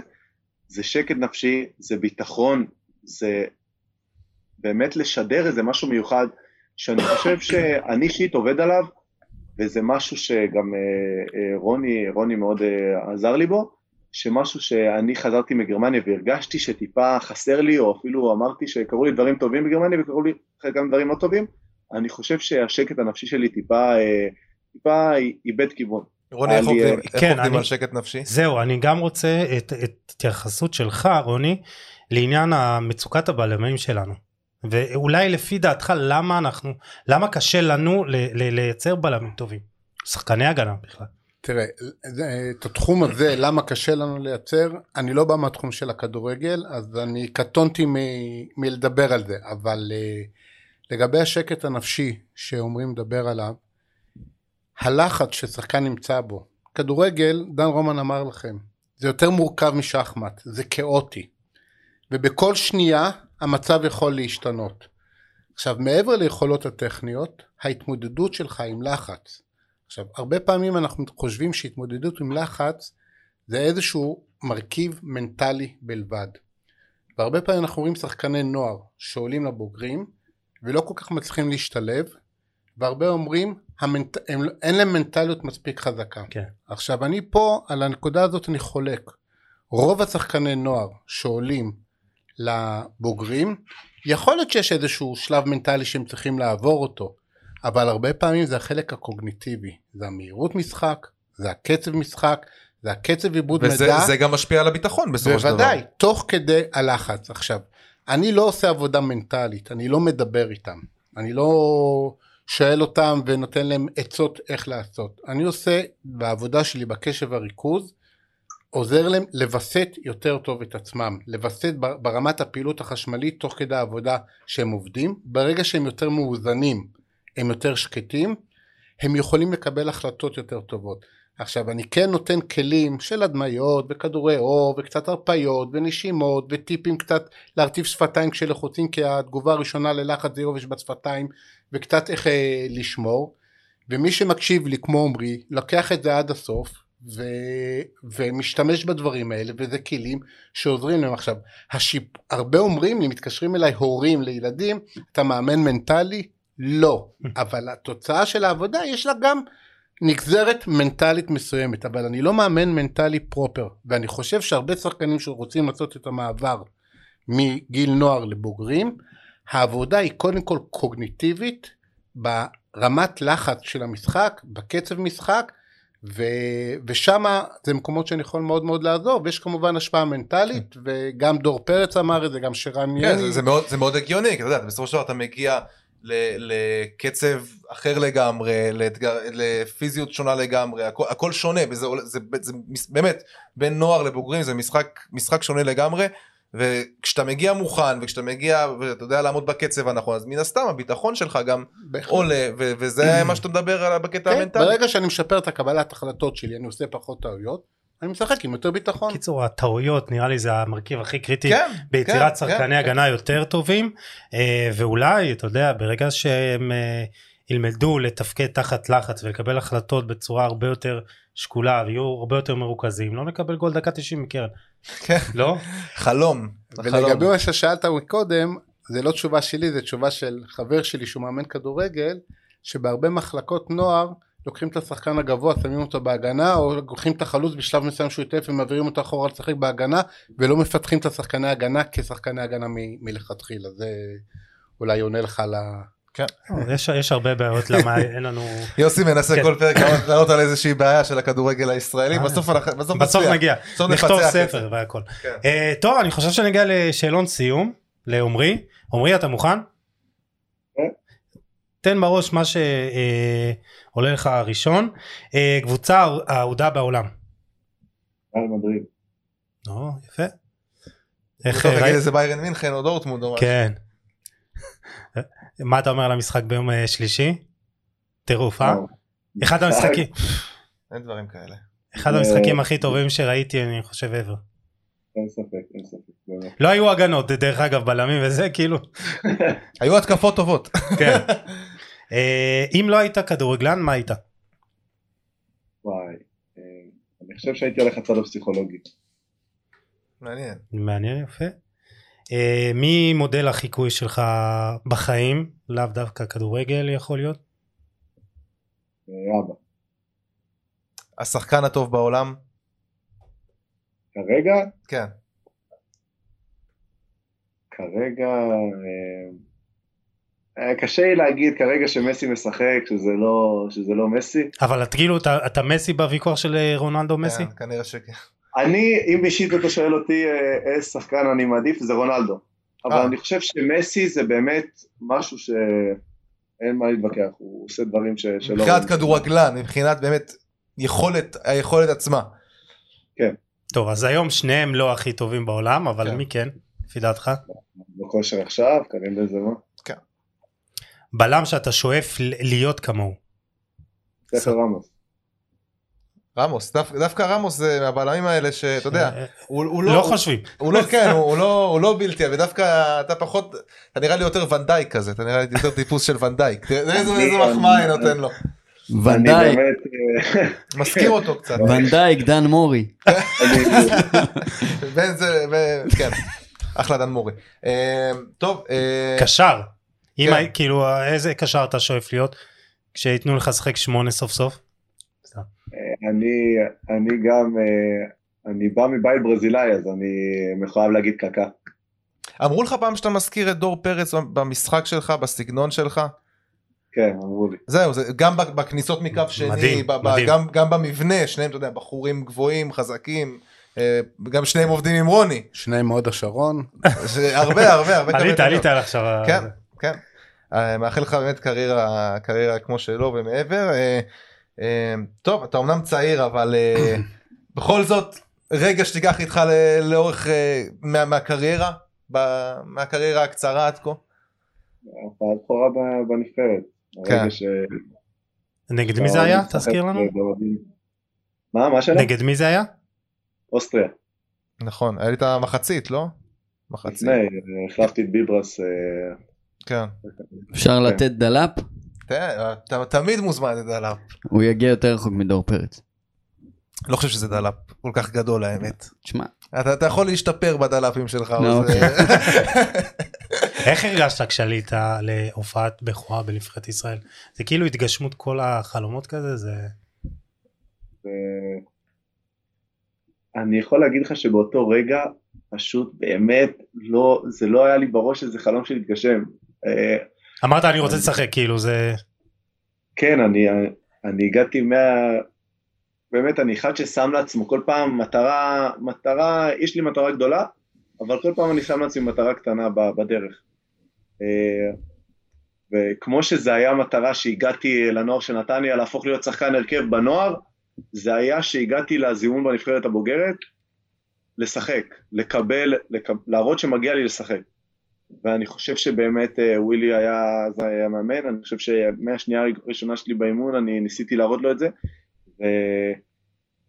זה שקט נפשי, זה ביטחון, זה באמת לשדר איזה משהו מיוחד, שאני חושב שאני אישית עובד עליו, וזה משהו שגם אה, אה, רוני, רוני מאוד אה, עזר לי בו, שמשהו שאני חזרתי מגרמניה והרגשתי שטיפה חסר לי, או אפילו אמרתי שקרו לי דברים טובים בגרמניה וקרו לי גם דברים לא טובים, אני חושב שהשקט הנפשי שלי טיפה, טיפה איבד כיוון. רוני, איך עובדים כן, על שקט נפשי? זהו, אני גם רוצה את התייחסות שלך, רוני, לעניין המצוקת הבלמים שלנו. ואולי לפי דעתך למה אנחנו למה קשה לנו ל- ל- לייצר בלמים טובים? שחקני הגנה בכלל. תראה את התחום הזה למה קשה לנו לייצר אני לא בא מהתחום של הכדורגל אז אני קטונתי מ- מלדבר על זה אבל uh, לגבי השקט הנפשי שאומרים לדבר עליו הלחץ ששחקן נמצא בו. כדורגל דן רומן אמר לכם זה יותר מורכב משחמט זה כאוטי. ובכל שנייה המצב יכול להשתנות. עכשיו מעבר ליכולות הטכניות, ההתמודדות שלך עם לחץ. עכשיו הרבה פעמים אנחנו חושבים שהתמודדות עם לחץ זה איזשהו מרכיב מנטלי בלבד. והרבה פעמים אנחנו רואים שחקני נוער שעולים לבוגרים ולא כל כך מצליחים להשתלב והרבה אומרים המנט... הם... אין להם מנטליות מספיק חזקה. כן. עכשיו אני פה על הנקודה הזאת אני חולק. רוב השחקני נוער שעולים לבוגרים. יכול להיות שיש איזשהו שלב מנטלי שהם צריכים לעבור אותו, אבל הרבה פעמים זה החלק הקוגניטיבי, זה המהירות משחק, זה הקצב משחק, זה הקצב עיבוד וזה, מידע. וזה גם משפיע על הביטחון בסופו של דבר. בוודאי, תוך כדי הלחץ. עכשיו, אני לא עושה עבודה מנטלית, אני לא מדבר איתם, אני לא שואל אותם ונותן להם עצות איך לעשות. אני עושה בעבודה שלי בקשב הריכוז, עוזר להם לווסת יותר טוב את עצמם, לווסת ברמת הפעילות החשמלית תוך כדי העבודה שהם עובדים, ברגע שהם יותר מאוזנים, הם יותר שקטים, הם יכולים לקבל החלטות יותר טובות. עכשיו אני כן נותן כלים של הדמיות וכדורי אור וקצת הרפיות ונשימות וטיפים קצת להרטיב שפתיים כשלחוצים כי התגובה הראשונה ללחץ זה יובש בשפתיים וקצת איך אה, לשמור ומי שמקשיב לי כמו עמרי לוקח את זה עד הסוף ו, ומשתמש בדברים האלה וזה כלים שעוזרים להם. עכשיו השיפ... הרבה אומרים לי מתקשרים אליי הורים לילדים אתה מאמן מנטלי? לא. אבל התוצאה של העבודה יש לה גם נגזרת מנטלית מסוימת אבל אני לא מאמן מנטלי פרופר ואני חושב שהרבה שחקנים שרוצים לעשות את המעבר מגיל נוער לבוגרים העבודה היא קודם כל קוגניטיבית ברמת לחץ של המשחק בקצב משחק ו... ושם זה מקומות שאני יכול מאוד מאוד לעזור ויש כמובן השפעה מנטלית וגם דור פרץ אמר את זה גם שרן כן, זה, זה, מאוד, זה מאוד הגיוני כי אתה יודע בסופו של דבר אתה מגיע ל, לקצב אחר לגמרי לאתגר, לפיזיות שונה לגמרי הכל, הכל שונה וזה זה, זה, זה באמת בין נוער לבוגרים זה משחק משחק שונה לגמרי וכשאתה מגיע מוכן וכשאתה מגיע ואתה יודע לעמוד בקצב הנכון אז מן הסתם הביטחון שלך גם בהחלט. עולה ו- וזה מה שאתה מדבר עליו בקטע כן, המנטלי. ברגע שאני משפר את הקבלת החלטות שלי אני עושה פחות טעויות אני משחק עם יותר ביטחון. קיצור הטעויות נראה לי זה המרכיב הכי קריטי כן, ביצירת כן, שחקני כן, הגנה כן. יותר טובים אה, ואולי אתה יודע ברגע שהם אה, ילמדו לתפקד תחת לחץ ולקבל החלטות בצורה הרבה יותר שקולה ויהיו הרבה יותר מרוכזים לא נקבל גול דקה 90 מקרן. כן. לא? חלום. ולגבי מה ששאלת מקודם זה לא תשובה שלי זה תשובה של חבר שלי שהוא מאמן כדורגל שבהרבה מחלקות נוער לוקחים את השחקן הגבוה שמים אותו בהגנה או לוקחים את החלוץ בשלב מסוים שהוא יטף ומעבירים אותו אחורה לשחק בהגנה ולא מפתחים את השחקני הגנה כשחקני הגנה מלכתחילה זה אולי עונה לך על ה... כן. יש, יש הרבה בעיות למה אין לנו... יוסי מנסה כן. כל פרק לענות על איזושהי בעיה של הכדורגל הישראלי, אה. בסוף, בסוף, בסוף נגיע, נכתוב ספר והכל. כן. Uh, טוב, אני חושב שנגיע לשאלון סיום, לעומרי. עומרי, אתה מוכן? כן. תן בראש מה שעולה לך ראשון. Uh, קבוצה אהודה בעולם. ריאל מדריד. או, יפה. איך ראית? איזה ביירן מינכן או דורטמונד או משהו. כן. מה אתה אומר על המשחק ביום אה, שלישי? טירוף, אה? אחד המשחקים, אין דברים כאלה. אחד המשחקים הכי טובים שראיתי אני חושב ever. אין ספק, אין ספק. באמת. לא היו הגנות דרך אגב בלמים וזה כאילו. היו התקפות טובות. כן. אה, אם לא היית כדורגלן מה היית? וואי, אה, אני חושב שהייתי הולך לצד הפסיכולוגי. מעניין. מעניין יפה. אה, מי מודל החיקוי שלך בחיים? לאו דווקא כדורגל יכול להיות? אה, אבא. השחקן הטוב בעולם? כרגע, כן. כרגע, אה, אה, קשה לי להגיד כרגע שמסי משחק, שזה לא, שזה לא מסי. אבל את כאילו אתה, אתה מסי בוויכוח של רונלדו מסי? כן, כנראה שכן. אני, אם אישית אתה שואל אותי אה, איזה שחקן אני מעדיף, זה רונלדו. אבל אה. אני חושב שמסי זה באמת משהו שאין מה להתווכח, הוא עושה דברים ש... שלא... מבחינת כדורגלן, מבחינת באמת יכולת, היכולת עצמה. טוב אז היום שניהם לא הכי טובים בעולם אבל כן. מי כן? לפי דעתך? בכושר עכשיו, קרים בזה מה? בלם שאתה שואף להיות כמוהו. ספר רמוס. רמוס, דווקא- דווקא רמוס זה מהבלמים האלה שאתה יודע, הוא הוא לא לא, חושבים. הוא לא, כן, הוא הוא לא, הוא לא בלתי, ודווקא אתה פחות, אתה נראה לי יותר ונדייק כזה, אתה נראה לי יותר טיפוס של ונדייק, תראה איזה איזה מחמאה אני נותן לו, ונדייק, באמת, אה, מזכיר אותו קצת, ונדייק, דן מורי. בין זה, כן, אחלה דן מורי. אה, טוב, אה, קשר. אם כן. כאילו איזה קשר אתה שואף להיות? שייתנו לך לשחק שמונה סוף סוף? אני, אני גם, אה, אני בא מבית ברזילאי, אז אני מחויב להגיד קקה. אמרו לך פעם שאתה מזכיר את דור פרץ במשחק שלך, בסגנון שלך? כן, אמרו לי. זהו, זה גם בכניסות מקו שני, מדהים, ב- ב- מדהים. גם, גם במבנה, שניהם, אתה יודע, בחורים גבוהים, חזקים, אה, גם שניהם עובדים עם רוני, שניהם מהוד השרון. זה הרבה הרבה הרבה עלית עלית תנועה. עכשיו. כן, כן. אה, מאחל לך באמת קריירה, קריירה כמו שלו ומעבר. אה, אה, טוב, אתה אמנם צעיר, אבל אה, בכל זאת, רגע שתיקח איתך לאורך, אה, מה- מהקריירה, ב- מהקריירה הקצרה עד כה. הופעה בכורה ב- בנבחרת. כן. ש- נגד מי זה היה? תזכיר לנו. באוהדים. מה, מה שלום? נגד מי זה היה? אוסטריה. נכון, היה לי את המחצית, לא? מחצית, לפני, אה, החלפתי את ביברס. אה, כן. אפשר לתת דלאפ? תראה, אתה תמיד מוזמן לדלאפ. הוא יגיע יותר רחוק מדור פרץ. לא חושב שזה דלאפ כל כך גדול האמת. תשמע, אתה, יכול להשתפר בדלאפים שלך. לא, זה- איך הרגשת כשעלית להופעת בכורה בנבחרת ישראל? זה כאילו התגשמות כל החלומות כזה? זה... אני יכול להגיד לך שבאותו רגע פשוט באמת לא, זה לא היה לי בראש איזה חלום שהתגשם. אמרת אני רוצה לשחק כאילו זה... כן, אני, אני הגעתי מה... באמת, אני אחד ששם לעצמו כל פעם מטרה, מטרה, יש לי מטרה גדולה, אבל כל פעם אני שם לעצמי מטרה קטנה בדרך. אה, וכמו שזה היה מטרה שהגעתי לנוער של נתניה להפוך להיות שחקן הרכב בנוער, זה היה שהגעתי לזימון בנבחרת הבוגרת לשחק, לקבל, לקב... להראות שמגיע לי לשחק. ואני חושב שבאמת אה, ווילי היה, זה היה מאמן, אני חושב שמהשנייה הראשונה שלי באימון אני ניסיתי להראות לו את זה, ו...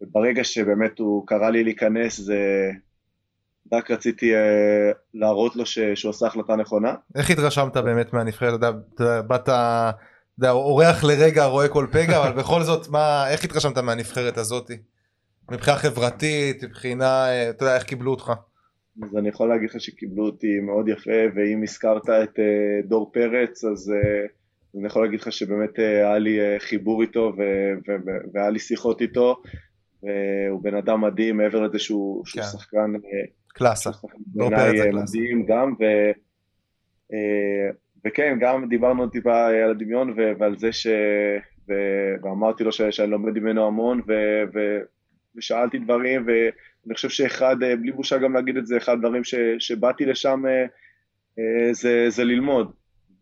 וברגע שבאמת הוא קרא לי להיכנס, זה... רק רציתי אה, להראות לו ש... שהוא עשה החלטה נכונה. איך התרשמת באמת מהנבחרת? אתה יודע, באת, אתה יודע, אורח לרגע רואה כל פגע, אבל בכל זאת, מה, איך התרשמת מהנבחרת הזאתי? מבחינה חברתית, מבחינה, אה, אתה יודע, איך קיבלו אותך? אז אני יכול להגיד לך שקיבלו אותי מאוד יפה, ואם הזכרת את אה, דור פרץ, אז אה, אז אני יכול להגיד לך שבאמת אה, היה לי חיבור איתו ו- ו- והיה לי שיחות איתו, והוא בן אדם מדהים, מעבר לזה שהוא, שהוא כן. שחקן, קלאסה. שהוא שחקן דור בעיניי, פרץ זה קלאסה. מדהים גם, ו, וכן, גם דיברנו טיפה על הדמיון ו- ועל זה ש... ו- ואמרתי לו ש- שאני לומד ממנו המון, ו- ו- ושאלתי דברים, ואני חושב שאחד, אה, בלי בושה גם להגיד את זה, אחד הדברים ש- שבאתי לשם אה, אה, זה, זה ללמוד.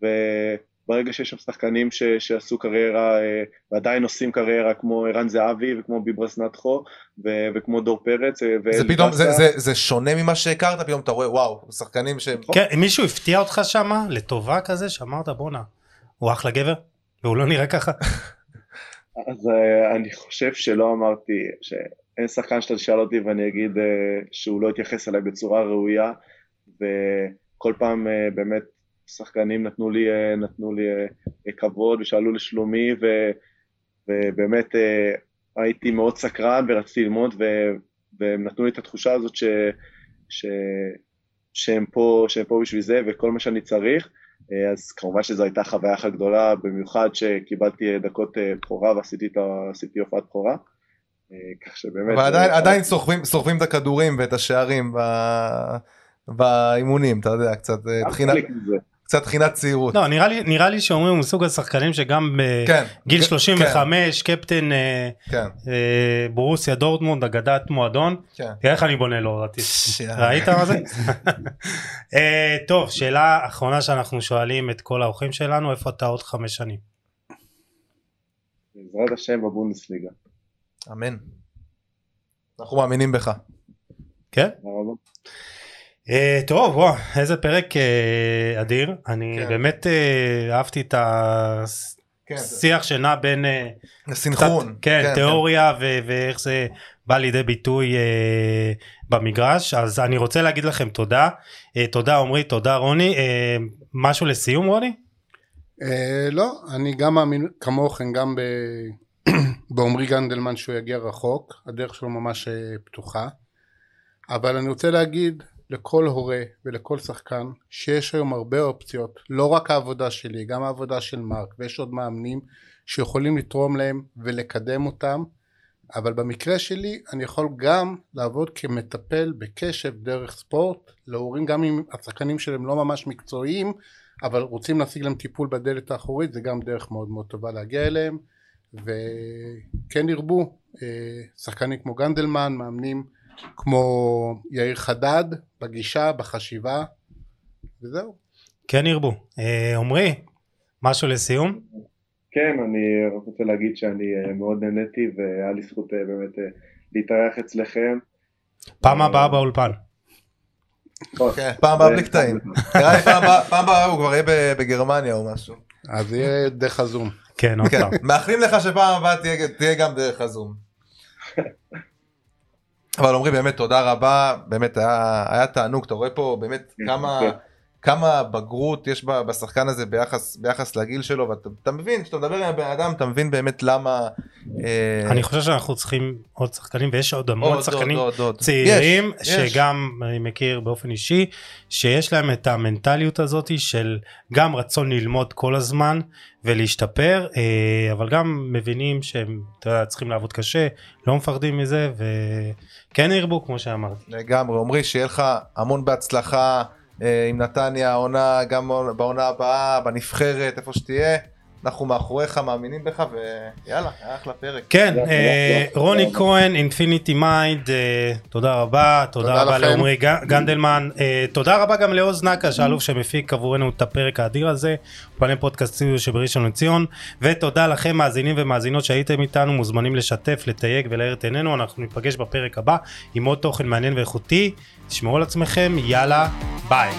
ו- ברגע שיש שם שחקנים ש, שעשו קריירה ועדיין עושים קריירה כמו ערן זהבי וכמו ביברס נתחו ו, וכמו דור פרץ. זה פתאום, זה, זה, זה שונה ממה שהכרת, פתאום אתה רואה וואו, שחקנים ש... כן, מישהו הפתיע אותך שמה לטובה כזה שאמרת בואנה, הוא אחלה גבר והוא לא נראה ככה? אז אני חושב שלא אמרתי, שאין שחקן שאתה תשאל אותי ואני אגיד uh, שהוא לא התייחס אליי בצורה ראויה וכל פעם uh, באמת שחקנים נתנו לי, uh, נתנו לי כבוד ושאלו לשלומי ו, ובאמת הייתי מאוד סקרן ורציתי ללמוד ו, והם נתנו לי את התחושה הזאת ש, ש, שהם, פה, שהם פה בשביל זה וכל מה שאני צריך אה, אז כמובן שזו הייתה חוויה אחת גדולה, במיוחד שקיבלתי דקות אה, בכורה ועשיתי הופעת בכורה. אה, כך שבאמת... אבל עדיין, עדיין סוחבים, סוחבים את הכדורים ואת השערים ב... באימונים, אתה יודע, קצת תחינה, קצת תחינת צעירות. לא, נראה לי, נראה לי שאומרים הוא סוג השחקנים שגם בגיל כן, 35, כן. קפטן כן. אה, בורוסיה דורטמונד, אגדת מועדון. כן. תראה איך אני בונה לו, ראית מה זה? אה, טוב, שאלה אחרונה שאנחנו שואלים את כל האורחים שלנו, איפה אתה עוד חמש שנים? בעזרת השם בבונדסליגה. אמן. אנחנו מאמינים בך. כן? Uh, טוב וואו איזה פרק uh, אדיר אני כן. באמת uh, אהבתי את השיח כן, שנע בין הסינכרון כן, כן תיאוריה כן. ו- ואיך זה בא לידי ביטוי uh, במגרש אז אני רוצה להגיד לכם תודה uh, תודה עמרי תודה רוני uh, משהו לסיום רוני? Uh, לא אני גם מאמין כמוכם גם בעמרי גנדלמן שהוא יגיע רחוק הדרך שלו ממש פתוחה. אבל אני רוצה להגיד לכל הורה ולכל שחקן שיש היום הרבה אופציות לא רק העבודה שלי גם העבודה של מרק ויש עוד מאמנים שיכולים לתרום להם ולקדם אותם אבל במקרה שלי אני יכול גם לעבוד כמטפל בקשב דרך ספורט להורים גם אם השחקנים שלהם לא ממש מקצועיים אבל רוצים להשיג להם טיפול בדלת האחורית זה גם דרך מאוד מאוד טובה להגיע אליהם וכן ירבו אה, שחקנים כמו גנדלמן מאמנים כמו יאיר חדד בגישה, בחשיבה, וזהו. כן ירבו. אה, עמרי, משהו לסיום? כן, אני רוצה להגיד שאני אה, מאוד נהניתי והיה לי זכות באמת להתארח אצלכם. פעם הבאה באולפן. כן, פעם הבאה בלי קטעים. פעם הבאה הוא כבר יהיה בגרמניה או משהו. אז יהיה דרך הזום. כן, עוד פעם. מאחלים לך שפעם הבאה תהיה גם דרך הזום. אבל עמרי באמת תודה רבה באמת היה, היה תענוג אתה רואה פה באמת כן, כמה כן. כמה בגרות יש בשחקן הזה ביחס ביחס לגיל שלו ואתה מבין כשאתה מדבר עם הבן אדם אתה מבין באמת למה. אה... אני חושב שאנחנו צריכים עוד שחקנים ויש עוד המון עוד, שחקנים עוד, עוד, עוד. צעירים יש, שגם יש. אני מכיר באופן אישי שיש להם את המנטליות הזאת של גם רצון ללמוד כל הזמן ולהשתפר אה, אבל גם מבינים שהם יודע, צריכים לעבוד קשה לא מפחדים מזה וכן ירבו כמו שאמרתי. לגמרי עמרי שיהיה לך המון בהצלחה. אה, עם נתניה העונה גם בעונה הבאה בנבחרת איפה שתהיה. אנחנו מאחוריך מאמינים בך ויאללה היה אחלה פרק. כן אה, רוני כהן Infinity Mind אה, תודה רבה תודה רבה לעמרי גנדלמן. תודה רבה גם לעוז נקש האלוף שמפיק עבורנו את הפרק האדיר הזה פאנל פודקאסט ציוד שבראשון לציון. ותודה לכם מאזינים ומאזינות שהייתם איתנו מוזמנים לשתף לתייג ולהאיר את עינינו. אנחנו ניפגש בפרק הבא עם עוד תוכן מעניין ואיכותי תשמרו על עצמכם יאללה ביי